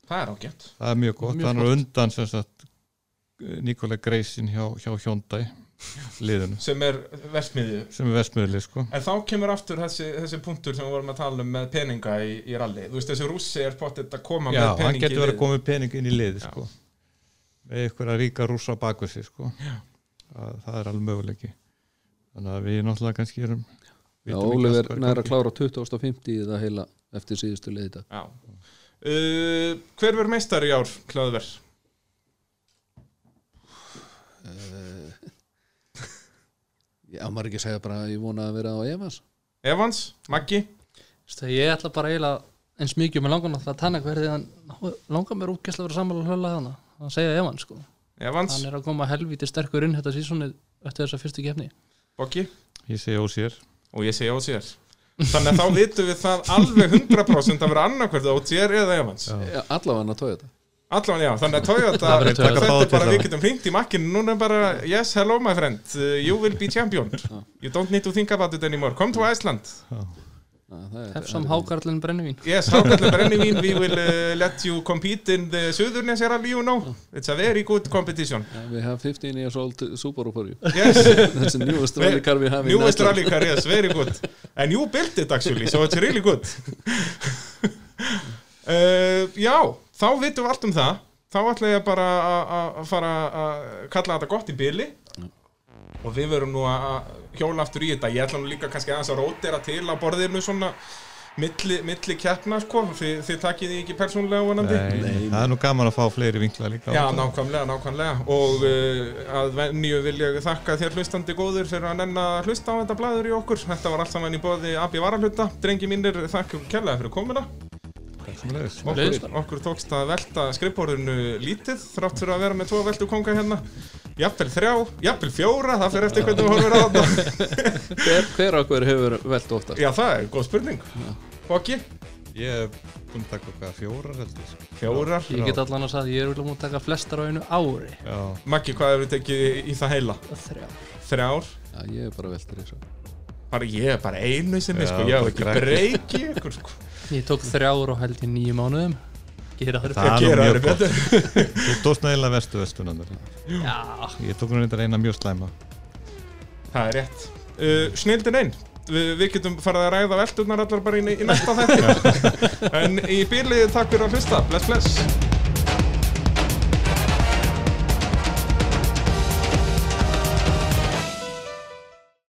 það er ágætt. Það er mjög gott, Mjög hann er undan sem sagt Nikola Greisin hjá, hjá Hyundai liðinu. Sem er versmiðju sem er vestmiðli sko. En þá kemur aftur þessi, þessi punktur sem við vorum að tala um með peninga í, í ralli Þú veist, þessi rússi er potið að koma Já, með hann peningi getur verið að koma með pening inn í liði Já. Með ykkur að ríka rússa bakvið sig sko. Það, það er alveg möguleiki. Þannig að við náttúrulega kannski erum Já er næra að klára 2050 í það heila eftir síðustu leiðita Já. Uh, Hver verður meistari í ár, Hlöðver? Já, maður ekki segja bara að ég vona að vera á Evans. Evans, Maggi? Ég ætla bara eiginlega eins mikið með náttúrulega að tanna hverði hann langar mér útgæsla að vera sammála hlöla hana að segja Evan sko. Evans, hann er að koma helvíti sterkur inn þetta sísonið eftir þessa fyrstu kefni Boggi? Ég segi ósér og ég segi Ósér Þannig að þá vitum við það alveg 100% að vera annarkvært Ósér eða Evans. Já. Allavega hann að tója þetta Allan já, þannig að Toyota Það verður þetta Toyota. er Báðir bara við getum hringt í makkinu núna er bara yes, hello my friend, uh, you will be champion. You don't need to think about it anymore, come to Iceland. Er- Have some hákarlinn brennivín Yes, Hákallin Brennivín, we will uh, let you compete in the Suðurnesja Rally, you know. It's a very good competition. Yeah, we have 15 years old Subaru for you Yes, that's the newest rally car we have newest rally car, yes, very good. And you built it actually, so it's really good. uh, já, þá vitum við allt um það. Þá ætla ég bara að- að fara að kalla þetta gott í byli. Og við verum nú að hjóla aftur í þetta. Ég ætla nú líka kannski aðeins að rótera til á borðinu svona milli, milli keppna, sko. Þið, þið takið því ekki persónlega vonandi. Nei, það er nú gaman að fá fleiri vinkla líka. Já, nákvæmlega, nákvæmlega. Og uh, að venju vil ég þakka þér hlustandi góður fyrir að nenn að hlusta á þetta blæður í okkur. Þetta var allt saman í bóði AB Varahluta. Drengi mínir, þakkum kærlega fyrir komuna. Okkur, okkur tókst að velta skrifborðinu lítið þrátt fyrir að vera með tvo veltu konga hérna Jafnvel þrjá, jafnvel fjóra, það fyrir eftir hvernig við horfum á þetta hver, hver okkur hefur velt oftast Já, það er góð spurning. Fokki, Ég hef búin að taka okkar fjórar heldur. fjórar? Ég get allan að sagði, ég er vel múin að taka flestar á einu ári. Já, Maggi, hvað hefur tekið í, það heila? Þrjá Þrjár? Já, ég hef bara veltir þessu Bara ég er bara einu sinni, sko, ég hef ekki breyki sko. Ég tók þrjár og held í nýju mánuðum Gera það Það er mjög gott. betur. Þú tókst nægilega vestu vestunandur. Já, Ég tók nú reyndar eina mjög slæma. Það er rétt. Uh, Snildin einn. Vi, við getum farið að ræða velturnar allar bara í, í næsta þætti. en í bíli takk fyrir að hlusta. Bless, bless.